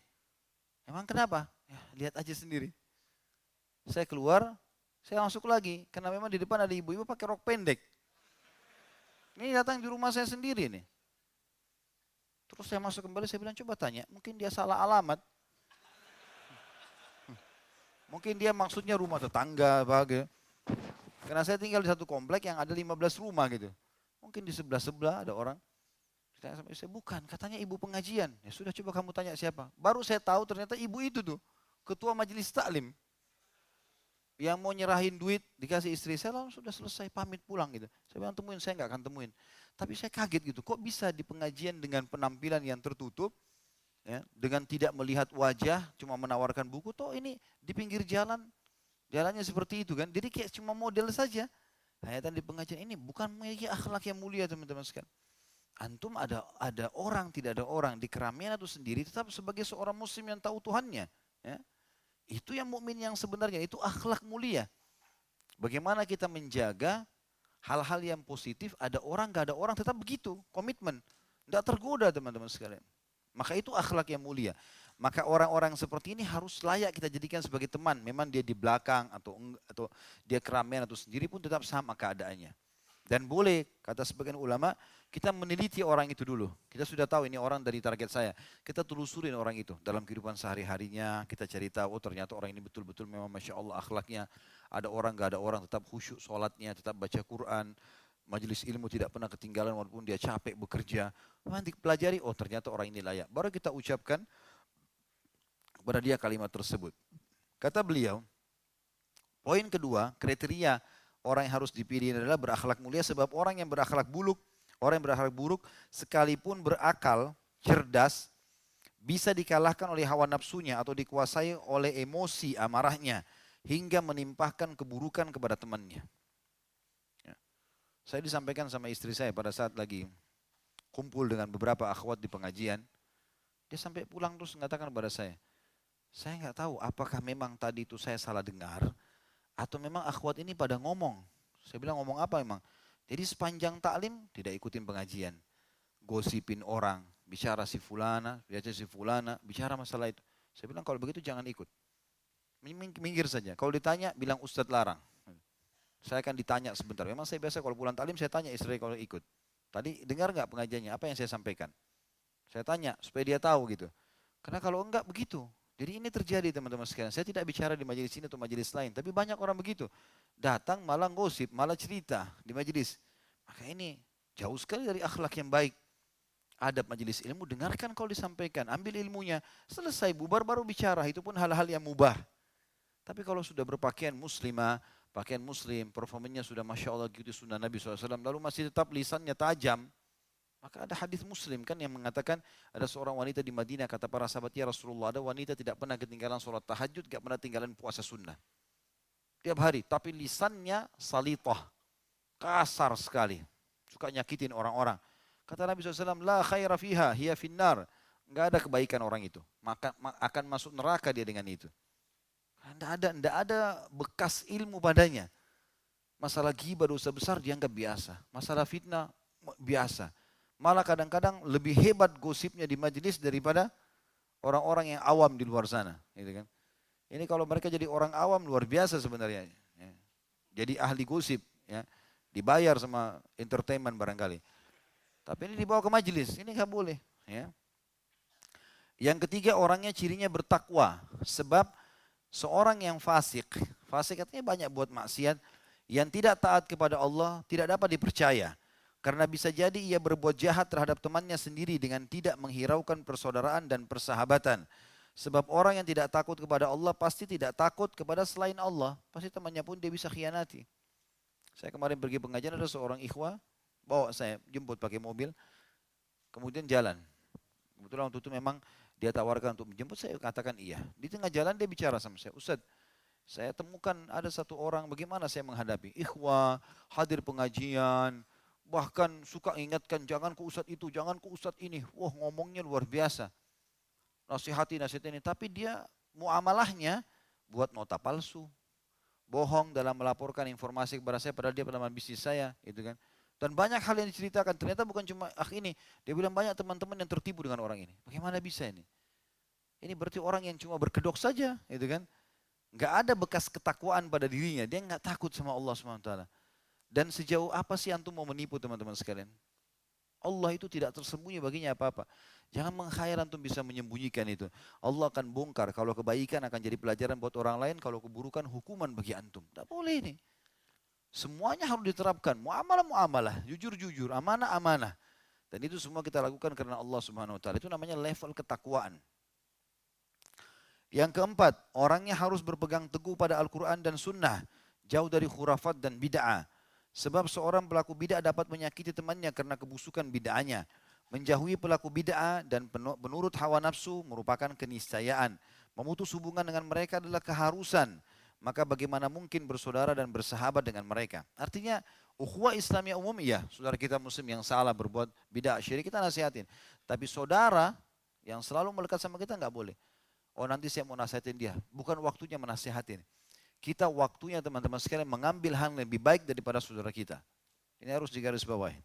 S1: Emang kenapa? Ya, lihat aja sendiri. Saya keluar, saya masuk lagi, karena memang di depan ada ibu-ibu pakai rok pendek. Ini datang di rumah saya sendiri nih. Terus saya masuk kembali, saya bilang coba tanya, mungkin dia salah alamat. Mungkin dia maksudnya rumah tetangga, bahagia. Karena saya tinggal di satu komplek yang ada 15 rumah gitu. Mungkin di sebelah-sebelah ada orang. Saya sama saya bukan, katanya ibu pengajian. Ya sudah coba kamu tanya siapa. Baru saya tahu ternyata ibu itu tuh, ketua majelis taklim yang mau nyerahin duit dikasih istri saya langsung sudah selesai pamit pulang gitu. Saya bilang temuin, saya nggak akan temuin. Tapi saya kaget gitu, kok bisa di pengajian dengan penampilan yang tertutup, ya, dengan tidak melihat wajah, cuma menawarkan buku, toh ini di pinggir jalan Jalannya seperti itu kan. Jadi kayak cuma model saja. Hayatan di pengajian ini bukan memiliki akhlak yang mulia teman-teman sekalian. Antum ada ada orang tidak ada orang di keramaian atau sendiri tetap sebagai seorang muslim yang tahu Tuhannya. Ya. Itu yang mukmin yang sebenarnya itu akhlak mulia. Bagaimana kita menjaga hal-hal yang positif ada orang gak ada orang tetap begitu komitmen. Tidak tergoda teman-teman sekalian. Maka itu akhlak yang mulia. Maka orang-orang seperti ini harus layak kita jadikan sebagai teman. Memang dia di belakang atau atau dia keramaian atau sendiri pun tetap sama keadaannya. Dan boleh, kata sebagian ulama, kita meneliti orang itu dulu. Kita sudah tahu ini orang dari target saya. Kita telusurin orang itu dalam kehidupan sehari-harinya. Kita cari tahu, oh ternyata orang ini betul-betul memang Masya Allah akhlaknya. Ada orang, gak ada orang, tetap khusyuk sholatnya, tetap baca Quran. Majelis ilmu tidak pernah ketinggalan walaupun dia capek bekerja. Nanti pelajari, oh ternyata orang ini layak. Baru kita ucapkan, kepada dia kalimat tersebut. Kata beliau, poin kedua, kriteria orang yang harus dipilih adalah berakhlak mulia sebab orang yang berakhlak buruk, orang yang berakhlak buruk sekalipun berakal, cerdas, bisa dikalahkan oleh hawa nafsunya atau dikuasai oleh emosi amarahnya hingga menimpahkan keburukan kepada temannya. Ya. Saya disampaikan sama istri saya pada saat lagi kumpul dengan beberapa akhwat di pengajian. Dia sampai pulang terus mengatakan kepada saya, saya nggak tahu apakah memang tadi itu saya salah dengar atau memang akhwat ini pada ngomong. Saya bilang ngomong apa memang? Jadi sepanjang taklim tidak ikutin pengajian. Gosipin orang, bicara si fulana, bicara si fulana, bicara masalah itu. Saya bilang kalau begitu jangan ikut. Minggir saja. Kalau ditanya bilang ustadz larang. Saya akan ditanya sebentar. Memang saya biasa kalau pulang taklim saya tanya istri kalau ikut. Tadi dengar nggak pengajiannya? Apa yang saya sampaikan? Saya tanya supaya dia tahu gitu. Karena kalau enggak begitu, jadi ini terjadi teman-teman sekalian. Saya tidak bicara di majelis ini atau majelis lain, tapi banyak orang begitu. Datang malah gosip, malah cerita di majelis. Maka ini jauh sekali dari akhlak yang baik. Adab majelis ilmu, dengarkan kalau disampaikan, ambil ilmunya, selesai bubar baru bicara, itu pun hal-hal yang mubah. Tapi kalau sudah berpakaian muslimah, pakaian muslim, performanya sudah Masya Allah gitu sunnah Nabi SAW, lalu masih tetap lisannya tajam, maka ada hadis muslim kan yang mengatakan ada seorang wanita di Madinah kata para sahabat ya Rasulullah ada wanita tidak pernah ketinggalan sholat tahajud, tidak pernah ketinggalan puasa sunnah. Tiap hari, tapi lisannya salitah, kasar sekali, suka nyakitin orang-orang. Kata Nabi SAW, la khaira fiha, hiya finnar. Enggak ada kebaikan orang itu. Maka akan masuk neraka dia dengan itu. Tidak ada, tidak ada bekas ilmu padanya. Masalah ghibah dosa besar dianggap biasa. Masalah fitnah biasa. Malah kadang-kadang lebih hebat gosipnya di majelis daripada orang-orang yang awam di luar sana. Gitu kan. Ini kalau mereka jadi orang awam luar biasa sebenarnya. Ya. Jadi ahli gosip. Ya. Dibayar sama entertainment barangkali. Tapi ini dibawa ke majelis, ini nggak boleh. Ya. Yang ketiga orangnya cirinya bertakwa. Sebab seorang yang fasik, fasik artinya banyak buat maksiat, yang tidak taat kepada Allah tidak dapat dipercaya. Karena bisa jadi ia berbuat jahat terhadap temannya sendiri dengan tidak menghiraukan persaudaraan dan persahabatan. Sebab orang yang tidak takut kepada Allah pasti tidak takut kepada selain Allah. Pasti temannya pun dia bisa khianati. Saya kemarin pergi pengajian ada seorang ikhwah bawa saya jemput pakai mobil. Kemudian jalan. Kebetulan waktu itu memang dia tawarkan untuk menjemput saya katakan iya. Di tengah jalan dia bicara sama saya. Ustaz, saya temukan ada satu orang bagaimana saya menghadapi. Ikhwah, hadir pengajian, bahkan suka ingatkan jangan ke ustadz itu, jangan ke ustadz ini. Wah ngomongnya luar biasa. Nasihati nasihat ini. Tapi dia muamalahnya buat nota palsu. Bohong dalam melaporkan informasi kepada saya padahal dia pernah bisnis saya. Gitu kan. Dan banyak hal yang diceritakan. Ternyata bukan cuma ah ini. Dia bilang banyak teman-teman yang tertipu dengan orang ini. Bagaimana bisa ini? Ini berarti orang yang cuma berkedok saja. Gitu kan. Gak ada bekas ketakwaan pada dirinya. Dia nggak takut sama Allah SWT. Dan sejauh apa sih antum mau menipu teman-teman sekalian? Allah itu tidak tersembunyi baginya apa-apa. Jangan mengkhayal antum bisa menyembunyikan itu. Allah akan bongkar. Kalau kebaikan akan jadi pelajaran buat orang lain. Kalau keburukan hukuman bagi antum. Tidak boleh ini. Semuanya harus diterapkan. Muamalah muamalah. Jujur jujur. Amanah amanah. Dan itu semua kita lakukan karena Allah subhanahu wa ta'ala. Itu namanya level ketakwaan. Yang keempat, orangnya harus berpegang teguh pada Al-Quran dan Sunnah. Jauh dari khurafat dan bid'ah. Sebab seorang pelaku bid'ah dapat menyakiti temannya karena kebusukan bid'ahnya. Menjauhi pelaku bid'ah dan menurut hawa nafsu merupakan keniscayaan. Memutus hubungan dengan mereka adalah keharusan. maka bagaimana mungkin bersaudara dan bersahabat dengan mereka? Artinya ukhuwah Islamiyah umum iya, saudara kita muslim yang salah berbuat bidah syirik kita nasihatin. Tapi saudara yang selalu melekat sama kita nggak boleh. Oh nanti saya mau nasihatin dia, bukan waktunya menasihatin. Kita waktunya teman-teman sekalian mengambil hal yang lebih baik daripada saudara kita. Ini harus digarisbawahi.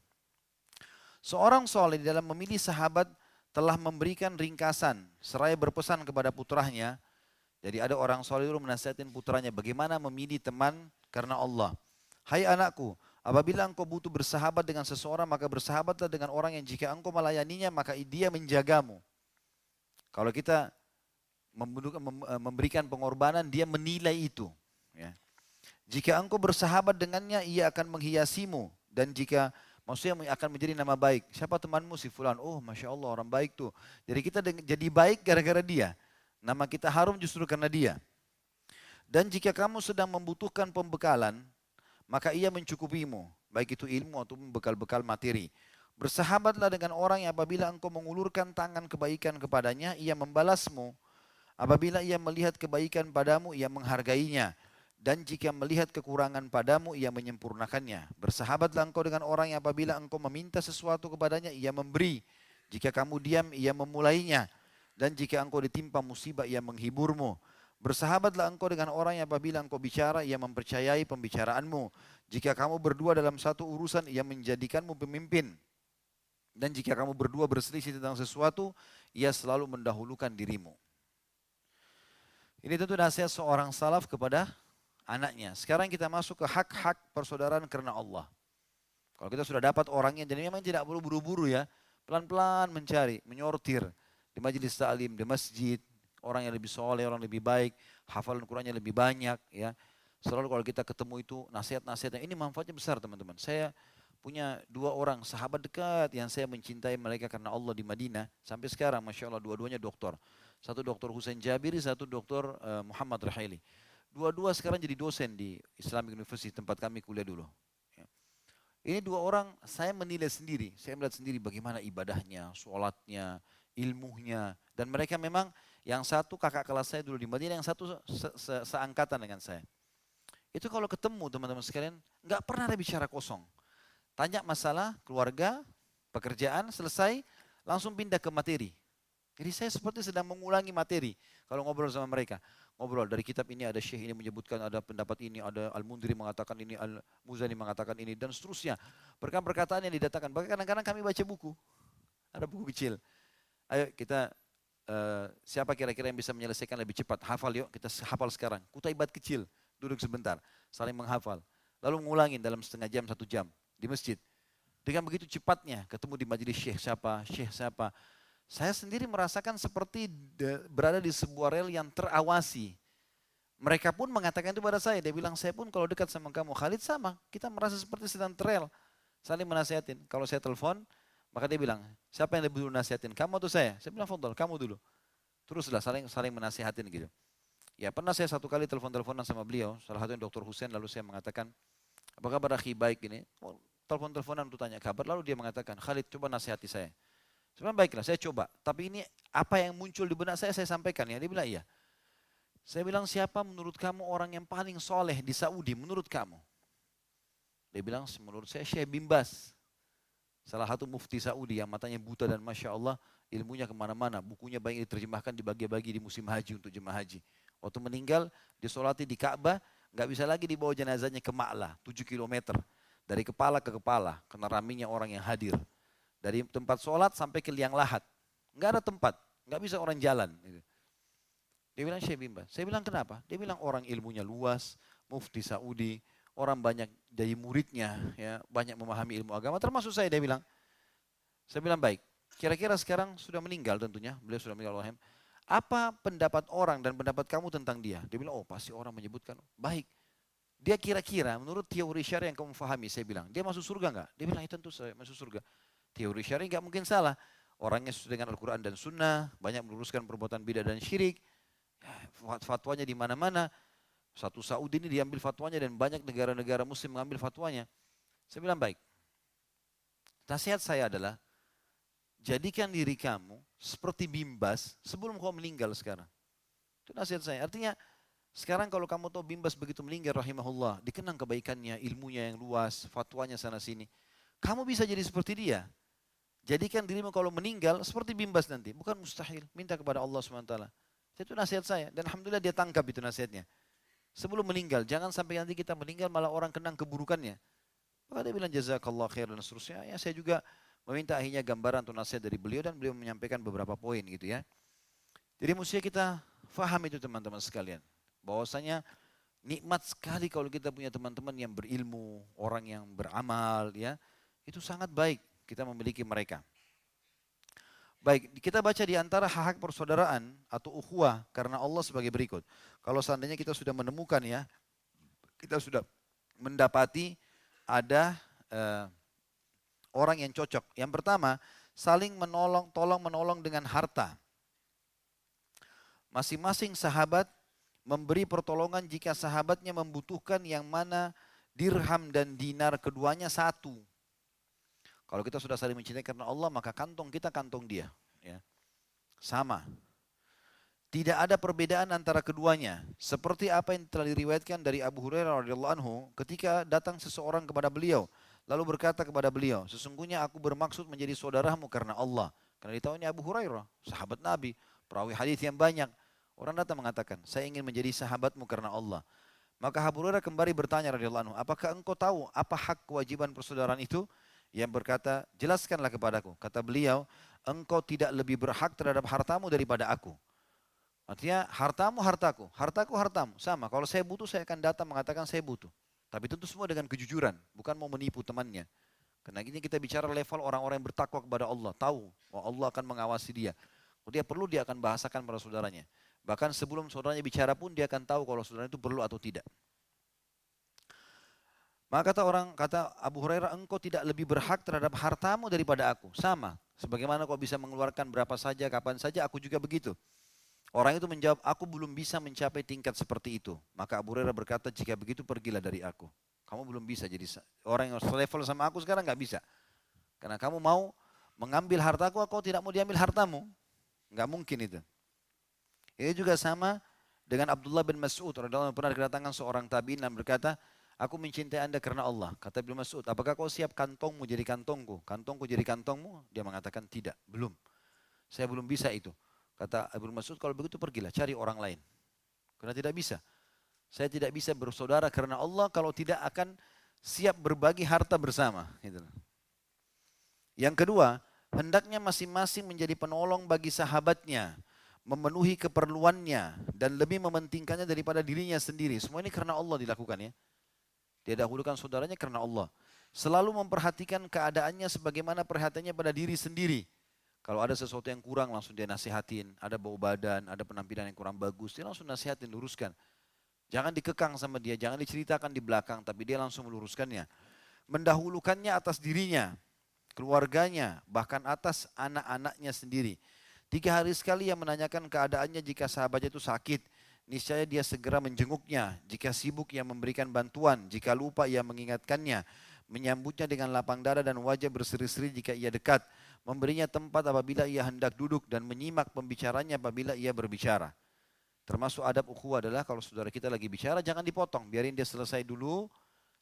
S1: Seorang soleh dalam memilih sahabat telah memberikan ringkasan seraya berpesan kepada putranya jadi ada orang soleh dulu menasihatin putranya bagaimana memilih teman karena Allah. Hai anakku, apabila engkau butuh bersahabat dengan seseorang maka bersahabatlah dengan orang yang jika engkau melayaninya maka dia menjagamu. Kalau kita eh, memberikan pengorbanan dia menilai itu. Ya. Jika engkau bersahabat dengannya ia akan menghiasimu dan jika maksudnya akan menjadi nama baik. Siapa temanmu si fulan? Oh masya Allah orang baik tuh. Jadi kita jadi baik gara-gara dia. Nama kita harum justru karena dia. Dan jika kamu sedang membutuhkan pembekalan, maka ia mencukupimu, baik itu ilmu atau bekal-bekal materi. Bersahabatlah dengan orang yang apabila engkau mengulurkan tangan kebaikan kepadanya, ia membalasmu. Apabila ia melihat kebaikan padamu, ia menghargainya. Dan jika melihat kekurangan padamu, ia menyempurnakannya. Bersahabatlah engkau dengan orang yang apabila engkau meminta sesuatu kepadanya, ia memberi. Jika kamu diam, ia memulainya. Dan jika engkau ditimpa musibah, ia menghiburmu. Bersahabatlah engkau dengan orang yang apabila engkau bicara, ia mempercayai pembicaraanmu. Jika kamu berdua dalam satu urusan, ia menjadikanmu pemimpin. Dan jika kamu berdua berselisih tentang sesuatu, ia selalu mendahulukan dirimu. Ini tentu nasihat seorang salaf kepada anaknya. Sekarang kita masuk ke hak-hak persaudaraan karena Allah. Kalau kita sudah dapat orangnya, jadi memang tidak perlu buru-buru ya. Pelan-pelan mencari, menyortir di majelis ta'lim, di masjid, orang yang lebih soleh, orang lebih baik, hafalan Qurannya lebih banyak, ya. Selalu kalau kita ketemu itu nasihat-nasihat ini manfaatnya besar teman-teman. Saya punya dua orang sahabat dekat yang saya mencintai mereka karena Allah di Madinah sampai sekarang, masya Allah dua-duanya doktor. Satu dokter Hussein Jabiri, satu dokter uh, Muhammad Rahili. Dua-dua sekarang jadi dosen di Islamic University tempat kami kuliah dulu. Ya. Ini dua orang saya menilai sendiri, saya melihat sendiri bagaimana ibadahnya, sholatnya, ilmunya. Dan mereka memang yang satu kakak kelas saya dulu di Madinah, yang satu se -se seangkatan dengan saya. Itu kalau ketemu teman-teman sekalian, nggak pernah ada bicara kosong. Tanya masalah keluarga, pekerjaan, selesai, langsung pindah ke materi. Jadi saya seperti sedang mengulangi materi kalau ngobrol sama mereka. Ngobrol dari kitab ini ada syekh ini menyebutkan ada pendapat ini, ada Al-Mundiri mengatakan ini, Al-Muzani mengatakan ini, dan seterusnya. Perkataan-perkataan yang didatangkan. Bahkan kadang-kadang kami baca buku. Ada buku kecil. Ayo kita uh, siapa kira-kira yang bisa menyelesaikan lebih cepat? Hafal yuk, kita hafal sekarang. Kutaibat kecil, duduk sebentar, saling menghafal. Lalu mengulangin dalam setengah jam, satu jam di masjid. Dengan begitu cepatnya ketemu di majelis syekh siapa, syekh siapa. Saya sendiri merasakan seperti berada di sebuah rel yang terawasi. Mereka pun mengatakan itu pada saya. Dia bilang, saya pun kalau dekat sama kamu, Khalid sama. Kita merasa seperti sedang terel. Saling menasihatin. Kalau saya telepon, maka dia bilang, siapa yang lebih dulu nasihatin, kamu atau saya? Saya bilang, Fadol, kamu dulu. Teruslah saling saling menasihatin gitu. Ya pernah saya satu kali telepon-teleponan sama beliau, salah satu yang dokter Hussein, lalu saya mengatakan, apa kabar akhi baik ini? Telepon-teleponan untuk tanya kabar, lalu dia mengatakan, Khalid coba nasihati saya. Bilang, baiklah, saya coba. Tapi ini apa yang muncul di benak saya, saya sampaikan ya. Dia bilang, iya. Saya bilang, siapa menurut kamu orang yang paling soleh di Saudi, menurut kamu? Dia bilang, menurut saya Syekh Bimbas. Salah satu mufti Saudi yang matanya buta dan Masya Allah ilmunya ke mana-mana. Bukunya banyak diterjemahkan dibagi-bagi di musim haji untuk jemaah haji. Waktu meninggal disolati di Ka'bah, nggak bisa lagi dibawa jenazahnya ke Ma'lah, 7 km. Dari kepala ke kepala, karena raminya orang yang hadir. Dari tempat sholat sampai ke liang lahat. Nggak ada tempat, nggak bisa orang jalan. Dia bilang Syekh Bimba. Saya bilang kenapa? Dia bilang orang ilmunya luas, mufti Saudi, orang banyak dari muridnya, ya banyak memahami ilmu agama, termasuk saya dia bilang. Saya bilang baik. Kira-kira sekarang sudah meninggal tentunya, beliau sudah meninggal Allah. Apa pendapat orang dan pendapat kamu tentang dia? Dia bilang, oh pasti orang menyebutkan, baik. Dia kira-kira menurut teori syariah yang kamu fahami, saya bilang, dia masuk surga enggak? Dia bilang, ya tentu saya masuk surga. Teori syariah enggak mungkin salah. Orangnya sesuai dengan Al-Quran dan Sunnah, banyak meluruskan perbuatan bidah dan syirik. Ya, fatwanya di mana-mana. Satu Saudi ini diambil fatwanya dan banyak negara-negara muslim mengambil fatwanya. Saya bilang baik. Nasihat saya adalah, jadikan diri kamu seperti bimbas sebelum kau meninggal sekarang. Itu nasihat saya. Artinya, Sekarang kalau kamu tahu Bimbas begitu meninggal rahimahullah, dikenang kebaikannya, ilmunya yang luas, fatwanya sana sini. Kamu bisa jadi seperti dia. Jadikan dirimu kalau meninggal seperti Bimbas nanti. Bukan mustahil. Minta kepada Allah SWT. Itu nasihat saya. Dan Alhamdulillah dia tangkap itu nasihatnya. Sebelum meninggal, jangan sampai nanti kita meninggal malah orang kenang keburukannya. Maka dia bilang jazakallah khair dan seterusnya. Ya saya juga meminta akhirnya gambaran atau nasihat dari beliau dan beliau menyampaikan beberapa poin gitu ya. Jadi mesti kita faham itu teman-teman sekalian. Bahwasanya nikmat sekali kalau kita punya teman-teman yang berilmu, orang yang beramal ya. Itu sangat baik kita memiliki mereka. Baik, kita baca di antara hak-hak persaudaraan atau ukhuwah karena Allah sebagai berikut. Kalau seandainya kita sudah menemukan ya, kita sudah mendapati ada uh, orang yang cocok. Yang pertama, saling menolong, tolong menolong dengan harta. Masing-masing sahabat memberi pertolongan jika sahabatnya membutuhkan yang mana dirham dan dinar keduanya satu. Kalau kita sudah saling mencintai karena Allah, maka kantong kita kantong dia. Ya. Sama. Tidak ada perbedaan antara keduanya. Seperti apa yang telah diriwayatkan dari Abu Hurairah radhiyallahu anhu ketika datang seseorang kepada beliau lalu berkata kepada beliau, sesungguhnya aku bermaksud menjadi saudaramu karena Allah. Karena ditahu ini Abu Hurairah, sahabat Nabi, perawi hadis yang banyak. Orang datang mengatakan, saya ingin menjadi sahabatmu karena Allah. Maka Abu Hurairah kembali bertanya radhiyallahu anhu, apakah engkau tahu apa hak kewajiban persaudaraan itu? Yang berkata, jelaskanlah kepadaku. Kata beliau, engkau tidak lebih berhak terhadap hartamu daripada aku. Artinya hartamu hartaku, hartaku hartamu. Sama, kalau saya butuh saya akan datang mengatakan saya butuh. Tapi tentu semua dengan kejujuran, bukan mau menipu temannya. Karena ini kita bicara level orang-orang yang bertakwa kepada Allah, tahu bahwa Allah akan mengawasi dia. Kalau dia perlu dia akan bahasakan pada saudaranya. Bahkan sebelum saudaranya bicara pun dia akan tahu kalau saudaranya itu perlu atau tidak. Maka kata orang, kata Abu Hurairah, engkau tidak lebih berhak terhadap hartamu daripada aku. Sama, sebagaimana kau bisa mengeluarkan berapa saja, kapan saja, aku juga begitu. Orang itu menjawab, aku belum bisa mencapai tingkat seperti itu. Maka Abu Hurairah berkata, jika begitu pergilah dari aku. Kamu belum bisa jadi orang yang level sama aku sekarang nggak bisa. Karena kamu mau mengambil hartaku, aku tidak mau diambil hartamu. Nggak mungkin itu. Ini juga sama dengan Abdullah bin Mas'ud. Radhiallahu pernah kedatangan seorang tabiin dan berkata, Aku mencintai anda karena Allah. Kata Ibn Mas'ud, apakah kau siap kantongmu jadi kantongku? Kantongku jadi kantongmu? Dia mengatakan tidak, belum. Saya belum bisa itu. Kata Ibnu Mas'ud, kalau begitu pergilah cari orang lain. Karena tidak bisa. Saya tidak bisa bersaudara karena Allah kalau tidak akan siap berbagi harta bersama. Gitu. Yang kedua, hendaknya masing-masing menjadi penolong bagi sahabatnya, memenuhi keperluannya dan lebih mementingkannya daripada dirinya sendiri. Semua ini karena Allah dilakukan ya. Dia dahulukan saudaranya karena Allah. Selalu memperhatikan keadaannya sebagaimana perhatiannya pada diri sendiri. Kalau ada sesuatu yang kurang langsung dia nasihatin. Ada bau badan, ada penampilan yang kurang bagus. Dia langsung nasihatin, luruskan. Jangan dikekang sama dia, jangan diceritakan di belakang. Tapi dia langsung meluruskannya. Mendahulukannya atas dirinya, keluarganya, bahkan atas anak-anaknya sendiri. Tiga hari sekali ia menanyakan keadaannya jika sahabatnya itu sakit. Niscaya dia segera menjenguknya. Jika sibuk ia memberikan bantuan. Jika lupa ia mengingatkannya. Menyambutnya dengan lapang dada dan wajah berseri-seri jika ia dekat memberinya tempat apabila ia hendak duduk dan menyimak pembicaranya apabila ia berbicara. Termasuk adab ukhuwah adalah kalau saudara kita lagi bicara jangan dipotong, biarin dia selesai dulu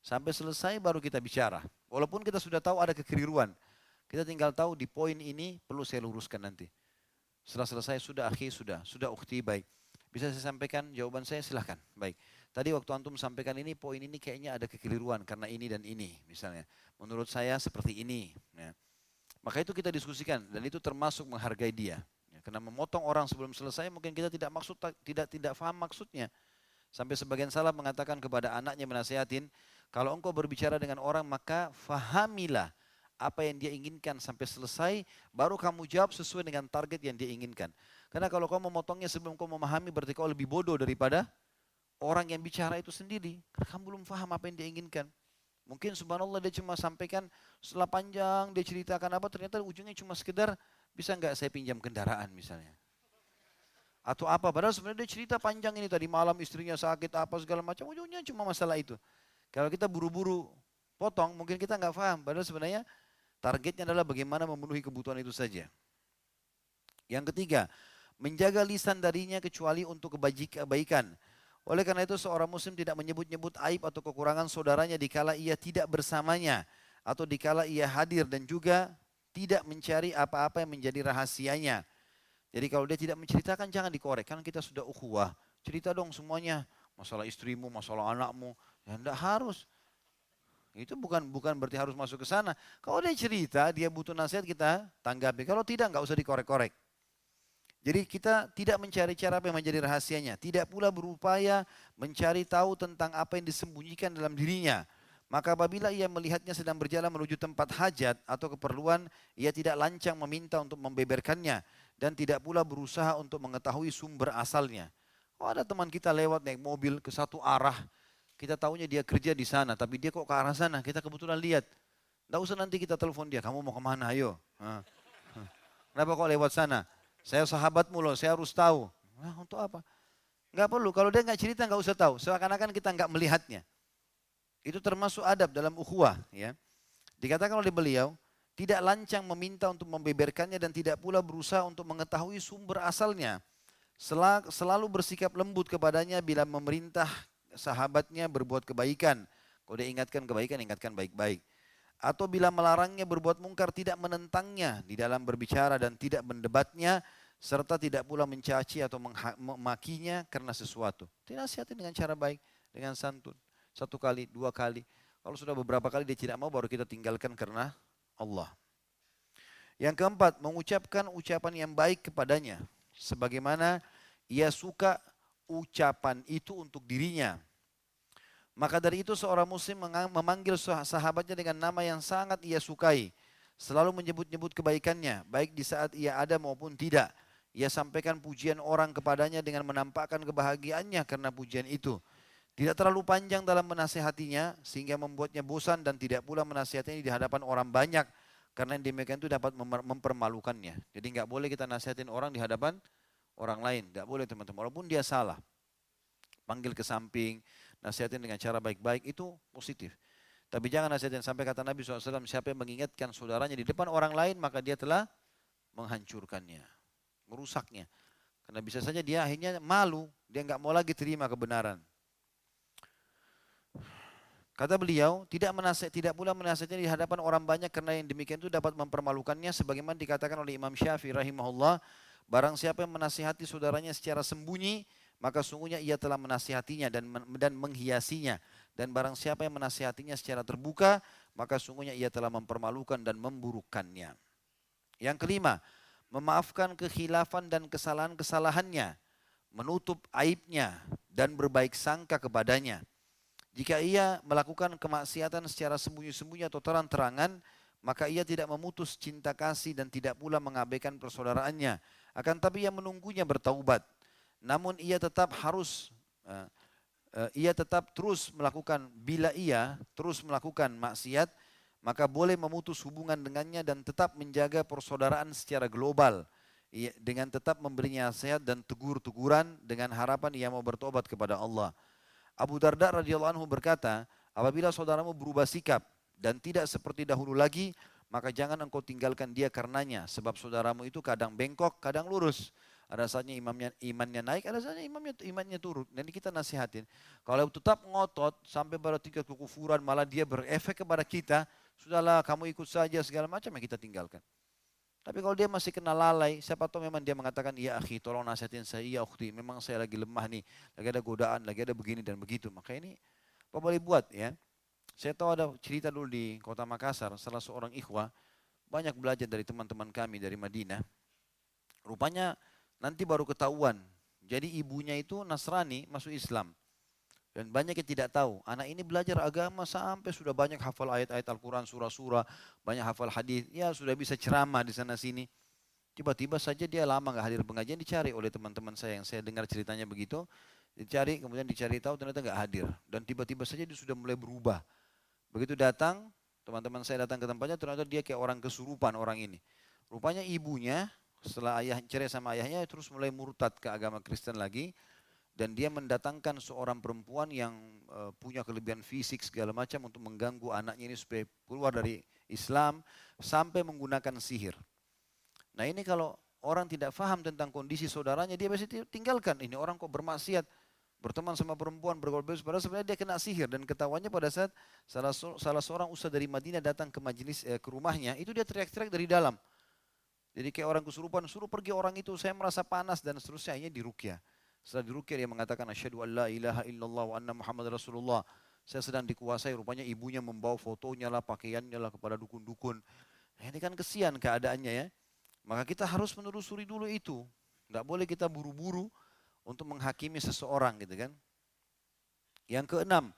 S1: sampai selesai baru kita bicara. Walaupun kita sudah tahu ada kekeliruan, kita tinggal tahu di poin ini perlu saya luruskan nanti. Setelah selesai sudah akhir sudah, sudah ukti baik. Bisa saya sampaikan jawaban saya silahkan. Baik. Tadi waktu antum sampaikan ini poin ini kayaknya ada kekeliruan karena ini dan ini misalnya. Menurut saya seperti ini. Ya. Maka itu kita diskusikan dan itu termasuk menghargai dia. Ya, karena memotong orang sebelum selesai mungkin kita tidak maksud tidak tidak faham maksudnya. Sampai sebagian salah mengatakan kepada anaknya menasihatin, kalau engkau berbicara dengan orang maka fahamilah apa yang dia inginkan sampai selesai, baru kamu jawab sesuai dengan target yang dia inginkan. Karena kalau kau memotongnya sebelum kau memahami berarti kau lebih bodoh daripada orang yang bicara itu sendiri. Karena kamu belum faham apa yang dia inginkan. Mungkin subhanallah dia cuma sampaikan setelah panjang dia ceritakan apa ternyata ujungnya cuma sekedar bisa nggak saya pinjam kendaraan misalnya. Atau apa, padahal sebenarnya dia cerita panjang ini tadi malam istrinya sakit apa segala macam ujungnya cuma masalah itu. Kalau kita buru-buru potong mungkin kita nggak paham padahal sebenarnya targetnya adalah bagaimana memenuhi kebutuhan itu saja. Yang ketiga, menjaga lisan darinya kecuali untuk kebaikan Oleh karena itu seorang muslim tidak menyebut-nyebut aib atau kekurangan saudaranya dikala ia tidak bersamanya atau dikala ia hadir dan juga tidak mencari apa-apa yang menjadi rahasianya. Jadi kalau dia tidak menceritakan jangan dikorek, kan kita sudah ukhuwah. Cerita dong semuanya, masalah istrimu, masalah anakmu. Ya enggak harus. Itu bukan bukan berarti harus masuk ke sana. Kalau dia cerita, dia butuh nasihat kita tanggapi. Kalau tidak, enggak usah dikorek-korek. Jadi kita tidak mencari cara apa yang menjadi rahasianya. Tidak pula berupaya mencari tahu tentang apa yang disembunyikan dalam dirinya. Maka apabila ia melihatnya sedang berjalan menuju tempat hajat atau keperluan, ia tidak lancang meminta untuk membeberkannya. Dan tidak pula berusaha untuk mengetahui sumber asalnya. Oh ada teman kita lewat naik mobil ke satu arah, kita tahunya dia kerja di sana, tapi dia kok ke arah sana, kita kebetulan lihat. Tidak usah nanti kita telepon dia, kamu mau ke mana, ayo. Kenapa kok lewat sana? Saya sahabatmu loh, saya harus tahu. Nah, untuk apa? Enggak perlu. Kalau dia nggak cerita nggak usah tahu. Seakan-akan kita nggak melihatnya. Itu termasuk adab dalam ukhuwah. Ya. Dikatakan oleh beliau, tidak lancang meminta untuk membeberkannya dan tidak pula berusaha untuk mengetahui sumber asalnya. Selalu bersikap lembut kepadanya bila memerintah sahabatnya berbuat kebaikan. Kalau dia ingatkan kebaikan, ingatkan baik-baik atau bila melarangnya berbuat mungkar tidak menentangnya di dalam berbicara dan tidak mendebatnya serta tidak pula mencaci atau memakinya karena sesuatu. Dinasihati dengan cara baik, dengan santun. Satu kali, dua kali. Kalau sudah beberapa kali dia tidak mau baru kita tinggalkan karena Allah. Yang keempat, mengucapkan ucapan yang baik kepadanya. Sebagaimana ia suka ucapan itu untuk dirinya. Maka dari itu seorang muslim memanggil sahabatnya dengan nama yang sangat ia sukai. Selalu menyebut-nyebut kebaikannya, baik di saat ia ada maupun tidak. Ia sampaikan pujian orang kepadanya dengan menampakkan kebahagiaannya karena pujian itu. Tidak terlalu panjang dalam menasehatinya sehingga membuatnya bosan dan tidak pula menasehatinya di hadapan orang banyak karena yang demikian itu dapat mempermalukannya. Jadi nggak boleh kita nasihatin orang di hadapan orang lain, nggak boleh teman-teman. Walaupun dia salah, panggil ke samping, nasihatin dengan cara baik-baik itu positif. Tapi jangan nasihatin sampai kata Nabi SAW, siapa yang mengingatkan saudaranya di depan orang lain, maka dia telah menghancurkannya, merusaknya. Karena bisa saja dia akhirnya malu, dia nggak mau lagi terima kebenaran. Kata beliau, tidak menasihat, tidak pula menasihatnya di hadapan orang banyak karena yang demikian itu dapat mempermalukannya sebagaimana dikatakan oleh Imam Syafi'i rahimahullah, barang siapa yang menasihati saudaranya secara sembunyi, maka sungguhnya ia telah menasihatinya dan dan menghiasinya dan barang siapa yang menasihatinya secara terbuka maka sungguhnya ia telah mempermalukan dan memburukkannya. Yang kelima, memaafkan kekhilafan dan kesalahan-kesalahannya, menutup aibnya dan berbaik sangka kepadanya. Jika ia melakukan kemaksiatan secara sembunyi-sembunyi atau terang-terangan, maka ia tidak memutus cinta kasih dan tidak pula mengabaikan persaudaraannya. Akan tapi ia menunggunya bertaubat namun ia tetap harus uh, uh, ia tetap terus melakukan bila ia terus melakukan maksiat maka boleh memutus hubungan dengannya dan tetap menjaga persaudaraan secara global dengan tetap memberinya nasihat dan tegur-teguran dengan harapan ia mau bertobat kepada Allah. Abu Darda radhiyallahu anhu berkata, apabila saudaramu berubah sikap dan tidak seperti dahulu lagi, maka jangan engkau tinggalkan dia karenanya, sebab saudaramu itu kadang bengkok, kadang lurus. Ada saatnya imamnya, imannya naik, ada saatnya imamnya, imannya turun. Dan kita nasihatin. Kalau tetap ngotot sampai pada tingkat kekufuran, malah dia berefek kepada kita, sudahlah kamu ikut saja segala macam yang kita tinggalkan. Tapi kalau dia masih kena lalai, siapa tahu memang dia mengatakan, iya akhi tolong nasihatin saya, iya ukhti, memang saya lagi lemah nih, lagi ada godaan, lagi ada begini dan begitu. Maka ini apa boleh buat ya. Saya tahu ada cerita dulu di kota Makassar, salah seorang ikhwah, banyak belajar dari teman-teman kami dari Madinah. Rupanya nanti baru ketahuan. Jadi ibunya itu Nasrani masuk Islam. Dan banyak yang tidak tahu. Anak ini belajar agama sampai sudah banyak hafal ayat-ayat Al-Quran, surah-surah, banyak hafal hadis. Ya sudah bisa ceramah di sana sini. Tiba-tiba saja dia lama nggak hadir pengajian dicari oleh teman-teman saya yang saya dengar ceritanya begitu. Dicari, kemudian dicari tahu ternyata nggak hadir. Dan tiba-tiba saja dia sudah mulai berubah. Begitu datang, teman-teman saya datang ke tempatnya ternyata dia kayak orang kesurupan orang ini. Rupanya ibunya setelah ayah cerai sama ayahnya terus mulai murtad ke agama Kristen lagi. Dan dia mendatangkan seorang perempuan yang uh, punya kelebihan fisik segala macam untuk mengganggu anaknya ini supaya keluar dari Islam sampai menggunakan sihir. Nah ini kalau orang tidak faham tentang kondisi saudaranya dia pasti tinggalkan. Ini orang kok bermaksiat berteman sama perempuan bergaul bebas padahal sebenarnya dia kena sihir. Dan ketahuannya pada saat salah salah seorang ustaz dari Madinah datang ke majelis eh, ke rumahnya itu dia teriak-teriak dari dalam jadi kayak orang kesurupan suruh pergi orang itu saya merasa panas dan seterusnya. Akhirnya dirukyah setelah dirukyah dia mengatakan asyhadu an la ilaha illallah wa anna muhammad rasulullah. Saya sedang dikuasai rupanya ibunya membawa fotonya lah pakaiannya lah kepada dukun-dukun. Nah, ini kan kesian keadaannya ya. Maka kita harus menelusuri dulu itu. Tidak boleh kita buru-buru untuk menghakimi seseorang gitu kan. Yang keenam,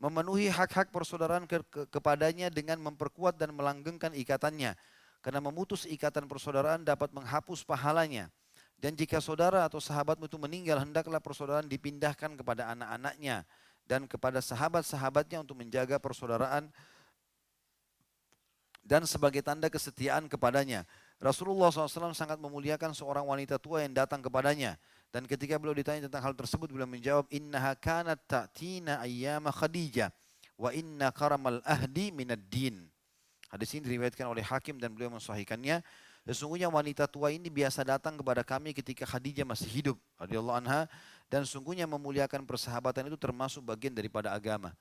S1: memenuhi hak-hak persaudaraan ke, ke, kepadanya dengan memperkuat dan melanggengkan ikatannya. Karena memutus ikatan persaudaraan dapat menghapus pahalanya. Dan jika saudara atau sahabatmu itu meninggal, hendaklah persaudaraan dipindahkan kepada anak-anaknya dan kepada sahabat-sahabatnya untuk menjaga persaudaraan dan sebagai tanda kesetiaan kepadanya. Rasulullah SAW sangat memuliakan seorang wanita tua yang datang kepadanya. Dan ketika beliau ditanya tentang hal tersebut, beliau menjawab, Innaha kanat ta'tina ayyama khadijah, wa inna karamal ahdi minad din. Hadis ini diriwayatkan oleh Hakim dan beliau mensahihkannya. Sesungguhnya wanita tua ini biasa datang kepada kami ketika Khadijah masih hidup, anha, dan sungguhnya memuliakan persahabatan itu termasuk bagian daripada agama.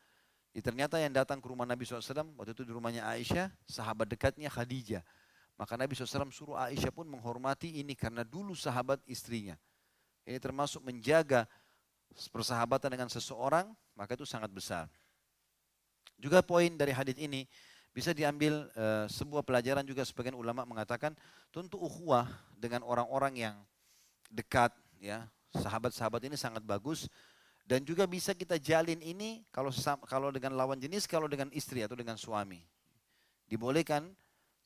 S1: Jadi ternyata yang datang ke rumah Nabi SAW, waktu itu di rumahnya Aisyah, sahabat dekatnya Khadijah. Maka Nabi SAW suruh Aisyah pun menghormati ini karena dulu sahabat istrinya. Ini termasuk menjaga persahabatan dengan seseorang, maka itu sangat besar. Juga poin dari hadis ini bisa diambil e, sebuah pelajaran juga sebagian ulama mengatakan tentu ukhuwah dengan orang-orang yang dekat ya sahabat-sahabat ini sangat bagus dan juga bisa kita jalin ini kalau kalau dengan lawan jenis kalau dengan istri atau dengan suami dibolehkan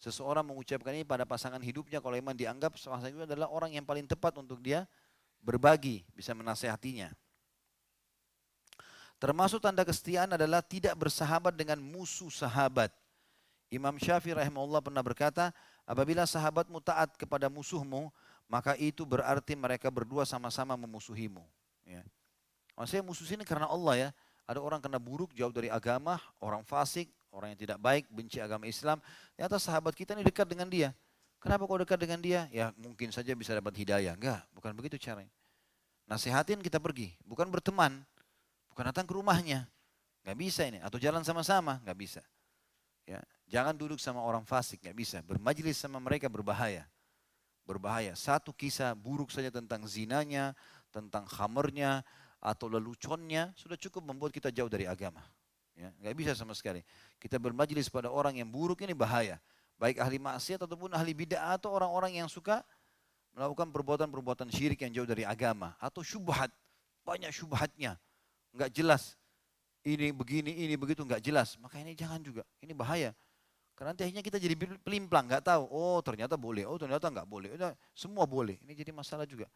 S1: seseorang mengucapkan ini pada pasangan hidupnya kalau memang dianggap pasangan itu adalah orang yang paling tepat untuk dia berbagi, bisa menasehatinya. Termasuk tanda kesetiaan adalah tidak bersahabat dengan musuh sahabat. Imam Syafi'i rahimahullah pernah berkata, apabila sahabatmu taat kepada musuhmu, maka itu berarti mereka berdua sama-sama memusuhimu. Ya. Maksudnya musuh ini karena Allah ya. Ada orang kena buruk, jauh dari agama, orang fasik, orang yang tidak baik, benci agama Islam. Ternyata sahabat kita ini dekat dengan dia. Kenapa kau dekat dengan dia? Ya mungkin saja bisa dapat hidayah. Enggak, bukan begitu caranya. Nasihatin kita pergi, bukan berteman. Bukan datang ke rumahnya. Enggak bisa ini. Atau jalan sama-sama, enggak bisa. Ya, jangan duduk sama orang fasik, enggak bisa. Bermajlis sama mereka berbahaya. Berbahaya. Satu kisah buruk saja tentang zinanya, tentang khamernya, atau leluconnya, sudah cukup membuat kita jauh dari agama. Ya, nggak bisa sama sekali. Kita bermajlis pada orang yang buruk ini bahaya baik ahli maksiat ataupun ahli bid'ah atau orang-orang yang suka melakukan perbuatan-perbuatan syirik yang jauh dari agama atau syubhat banyak syubhatnya nggak jelas ini begini ini begitu nggak jelas. Maka ini jangan juga ini bahaya. Karena nanti akhirnya kita jadi pelimplang nggak tahu. Oh ternyata boleh. Oh ternyata nggak boleh. Semua boleh. Ini jadi masalah juga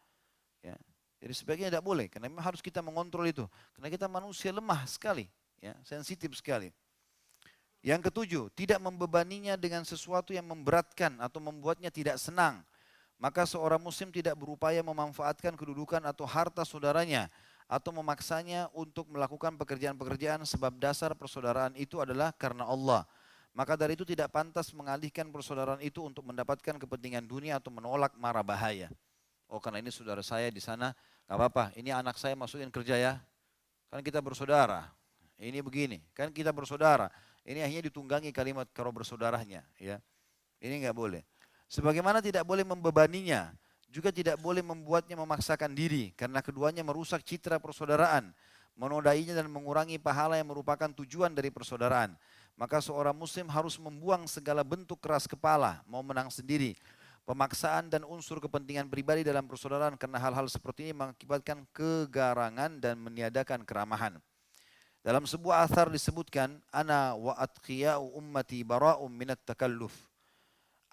S1: ya. Jadi sebaiknya tidak boleh karena memang harus kita mengontrol itu. Karena kita manusia lemah sekali ya sensitif sekali. Yang ketujuh, tidak membebaninya dengan sesuatu yang memberatkan atau membuatnya tidak senang. Maka seorang muslim tidak berupaya memanfaatkan kedudukan atau harta saudaranya atau memaksanya untuk melakukan pekerjaan-pekerjaan sebab dasar persaudaraan itu adalah karena Allah. Maka dari itu tidak pantas mengalihkan persaudaraan itu untuk mendapatkan kepentingan dunia atau menolak mara bahaya. Oh karena ini saudara saya di sana, nggak apa-apa. Ini anak saya masukin kerja ya. Kan kita bersaudara. Ini begini, kan kita bersaudara. Ini akhirnya ditunggangi kalimat kalau bersaudaranya. Ya. Ini nggak boleh. Sebagaimana tidak boleh membebaninya, juga tidak boleh membuatnya memaksakan diri karena keduanya merusak citra persaudaraan, menodainya dan mengurangi pahala yang merupakan tujuan dari persaudaraan. Maka seorang muslim harus membuang segala bentuk keras kepala, mau menang sendiri, pemaksaan dan unsur kepentingan pribadi dalam persaudaraan karena hal-hal seperti ini mengakibatkan kegarangan dan meniadakan keramahan. Dalam sebuah athar disebutkan, Ana wa atqiya'u ummati bara'um minat takalluf.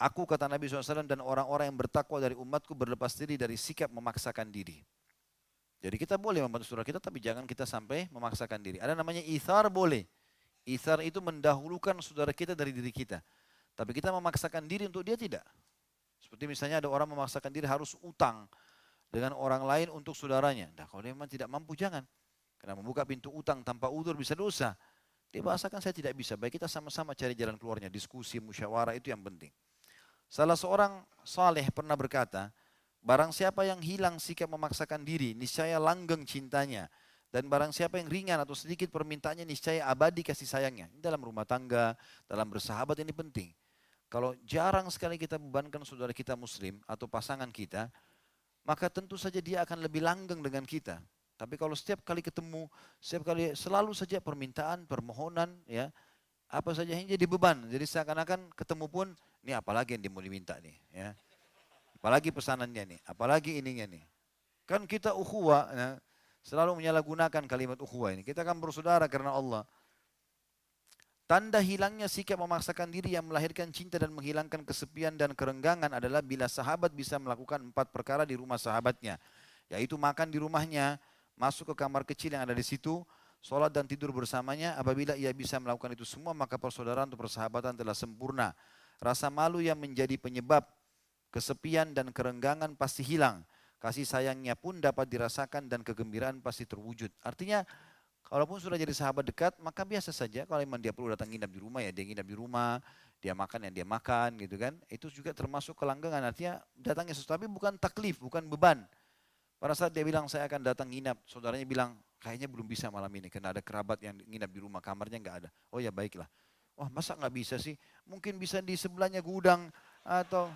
S1: Aku kata Nabi SAW dan orang-orang yang bertakwa dari umatku berlepas diri dari sikap memaksakan diri. Jadi kita boleh membantu saudara kita tapi jangan kita sampai memaksakan diri. Ada namanya ithar boleh. Ithar itu mendahulukan saudara kita dari diri kita. Tapi kita memaksakan diri untuk dia tidak. Seperti misalnya ada orang memaksakan diri harus utang dengan orang lain untuk saudaranya. Nah kalau dia memang tidak mampu jangan. Karena membuka pintu utang tanpa udur bisa dosa. Dia bahasakan saya tidak bisa. Baik kita sama-sama cari jalan keluarnya. Diskusi, musyawarah itu yang penting. Salah seorang saleh pernah berkata, Barang siapa yang hilang sikap memaksakan diri, niscaya langgeng cintanya. Dan barang siapa yang ringan atau sedikit permintaannya niscaya abadi kasih sayangnya. Ini dalam rumah tangga, dalam bersahabat ini penting. Kalau jarang sekali kita bebankan saudara kita muslim atau pasangan kita, maka tentu saja dia akan lebih langgeng dengan kita. Tapi kalau setiap kali ketemu, setiap kali selalu saja permintaan, permohonan, ya apa saja yang jadi beban. Jadi seakan-akan ketemu pun, ini apalagi yang mau diminta nih, ya. Apalagi pesanannya nih, apalagi ininya nih. Kan kita ukhuwah, ya, Selalu menyalahgunakan kalimat ukhuwah ini. Kita akan bersaudara karena Allah. Tanda hilangnya sikap memaksakan diri yang melahirkan cinta dan menghilangkan kesepian dan kerenggangan adalah bila sahabat bisa melakukan empat perkara di rumah sahabatnya. Yaitu makan di rumahnya, masuk ke kamar kecil yang ada di situ, sholat dan tidur bersamanya. Apabila ia bisa melakukan itu semua, maka persaudaraan atau persahabatan telah sempurna. Rasa malu yang menjadi penyebab kesepian dan kerenggangan pasti hilang. Kasih sayangnya pun dapat dirasakan dan kegembiraan pasti terwujud. Artinya kalaupun sudah jadi sahabat dekat, maka biasa saja kalau memang dia perlu datang nginap di rumah ya dia nginap di rumah, dia makan yang dia makan gitu kan. Itu juga termasuk kelanggengan artinya datangnya sesuatu tapi bukan taklif, bukan beban. Pada saat dia bilang saya akan datang nginap, saudaranya bilang kayaknya belum bisa malam ini karena ada kerabat yang nginap di rumah, kamarnya nggak ada. Oh ya baiklah. Wah masa nggak bisa sih? Mungkin bisa di sebelahnya gudang atau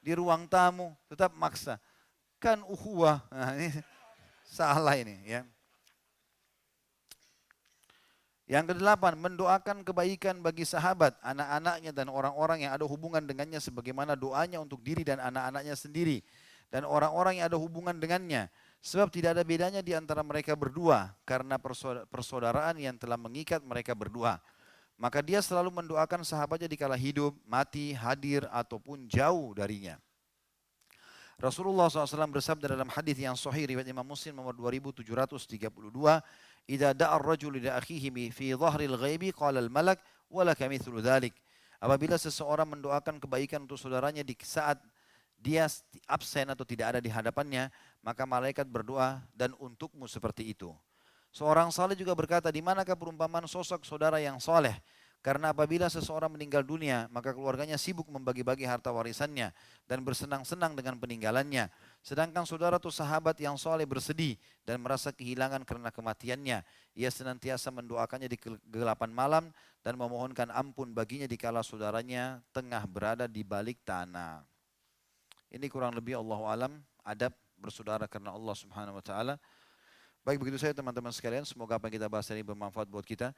S1: di ruang tamu, tetap maksa kan ukhuwah. Nah, ini salah ini ya. Yang kedelapan, mendoakan kebaikan bagi sahabat, anak-anaknya dan orang-orang yang ada hubungan dengannya sebagaimana doanya untuk diri dan anak-anaknya sendiri dan orang-orang yang ada hubungan dengannya. Sebab tidak ada bedanya di antara mereka berdua karena persaudaraan yang telah mengikat mereka berdua. Maka dia selalu mendoakan sahabatnya di kala hidup, mati, hadir ataupun jauh darinya. Rasulullah SAW bersabda dalam hadis yang sahih riwayat Imam Muslim nomor 2732, "Idza da'a ar-rajul li akhihi fi dhahril ghaibi qala al-malak wa laka mithlu dhalik." Apabila seseorang mendoakan kebaikan untuk saudaranya di saat dia absen atau tidak ada di hadapannya, maka malaikat berdoa dan untukmu seperti itu. Seorang saleh juga berkata, di manakah perumpamaan sosok saudara yang soleh? Karena apabila seseorang meninggal dunia, maka keluarganya sibuk membagi-bagi harta warisannya dan bersenang-senang dengan peninggalannya. Sedangkan saudara atau sahabat yang soleh bersedih dan merasa kehilangan karena kematiannya. Ia senantiasa mendoakannya di kegelapan malam dan memohonkan ampun baginya di kala saudaranya tengah berada di balik tanah. Ini kurang lebih Allah alam adab bersaudara karena Allah Subhanahu wa taala. Baik begitu saya teman-teman sekalian, semoga apa yang kita bahas ini bermanfaat buat kita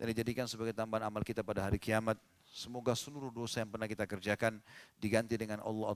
S1: dan dijadikan sebagai tambahan amal kita pada hari kiamat. Semoga seluruh dosa yang pernah kita kerjakan diganti dengan Allah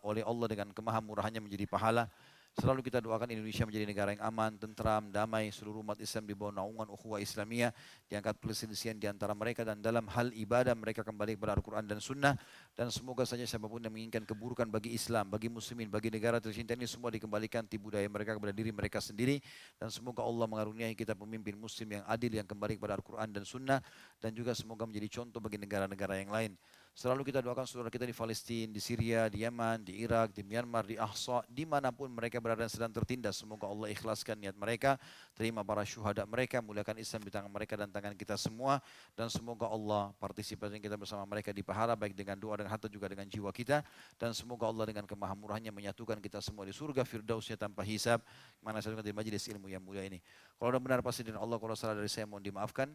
S1: oleh Allah dengan kemahamurahannya menjadi pahala. Selalu kita doakan Indonesia menjadi negara yang aman, tentram, damai, seluruh umat Islam di bawah naungan ukhuwah Islamiyah, diangkat perselisihan di antara mereka dan dalam hal ibadah mereka kembali kepada Al-Quran dan Sunnah. Dan semoga saja siapa pun yang menginginkan keburukan bagi Islam, bagi muslimin, bagi negara tercinta ini semua dikembalikan ti budaya mereka kepada diri mereka sendiri. Dan semoga Allah mengaruniai kita pemimpin muslim yang adil yang kembali kepada Al-Quran dan Sunnah. Dan juga semoga menjadi contoh bagi negara-negara yang lain. Selalu kita doakan saudara kita di Palestina, di Syria, di Yaman, di Irak, di Myanmar, di Ahsa, di mana pun mereka berada dan sedang tertindas. Semoga Allah ikhlaskan niat mereka, terima para syuhada mereka, muliakan Islam di tangan mereka dan tangan kita semua. Dan semoga Allah partisipasi kita bersama mereka di pahala, baik dengan doa dan harta juga dengan jiwa kita. Dan semoga Allah dengan kemahamurahnya menyatukan kita semua di surga firdausnya tanpa hisab. Mana saya di majlis ilmu yang mulia ini. Kalau benar pasti dengan Allah, kalau salah dari saya mohon dimaafkan.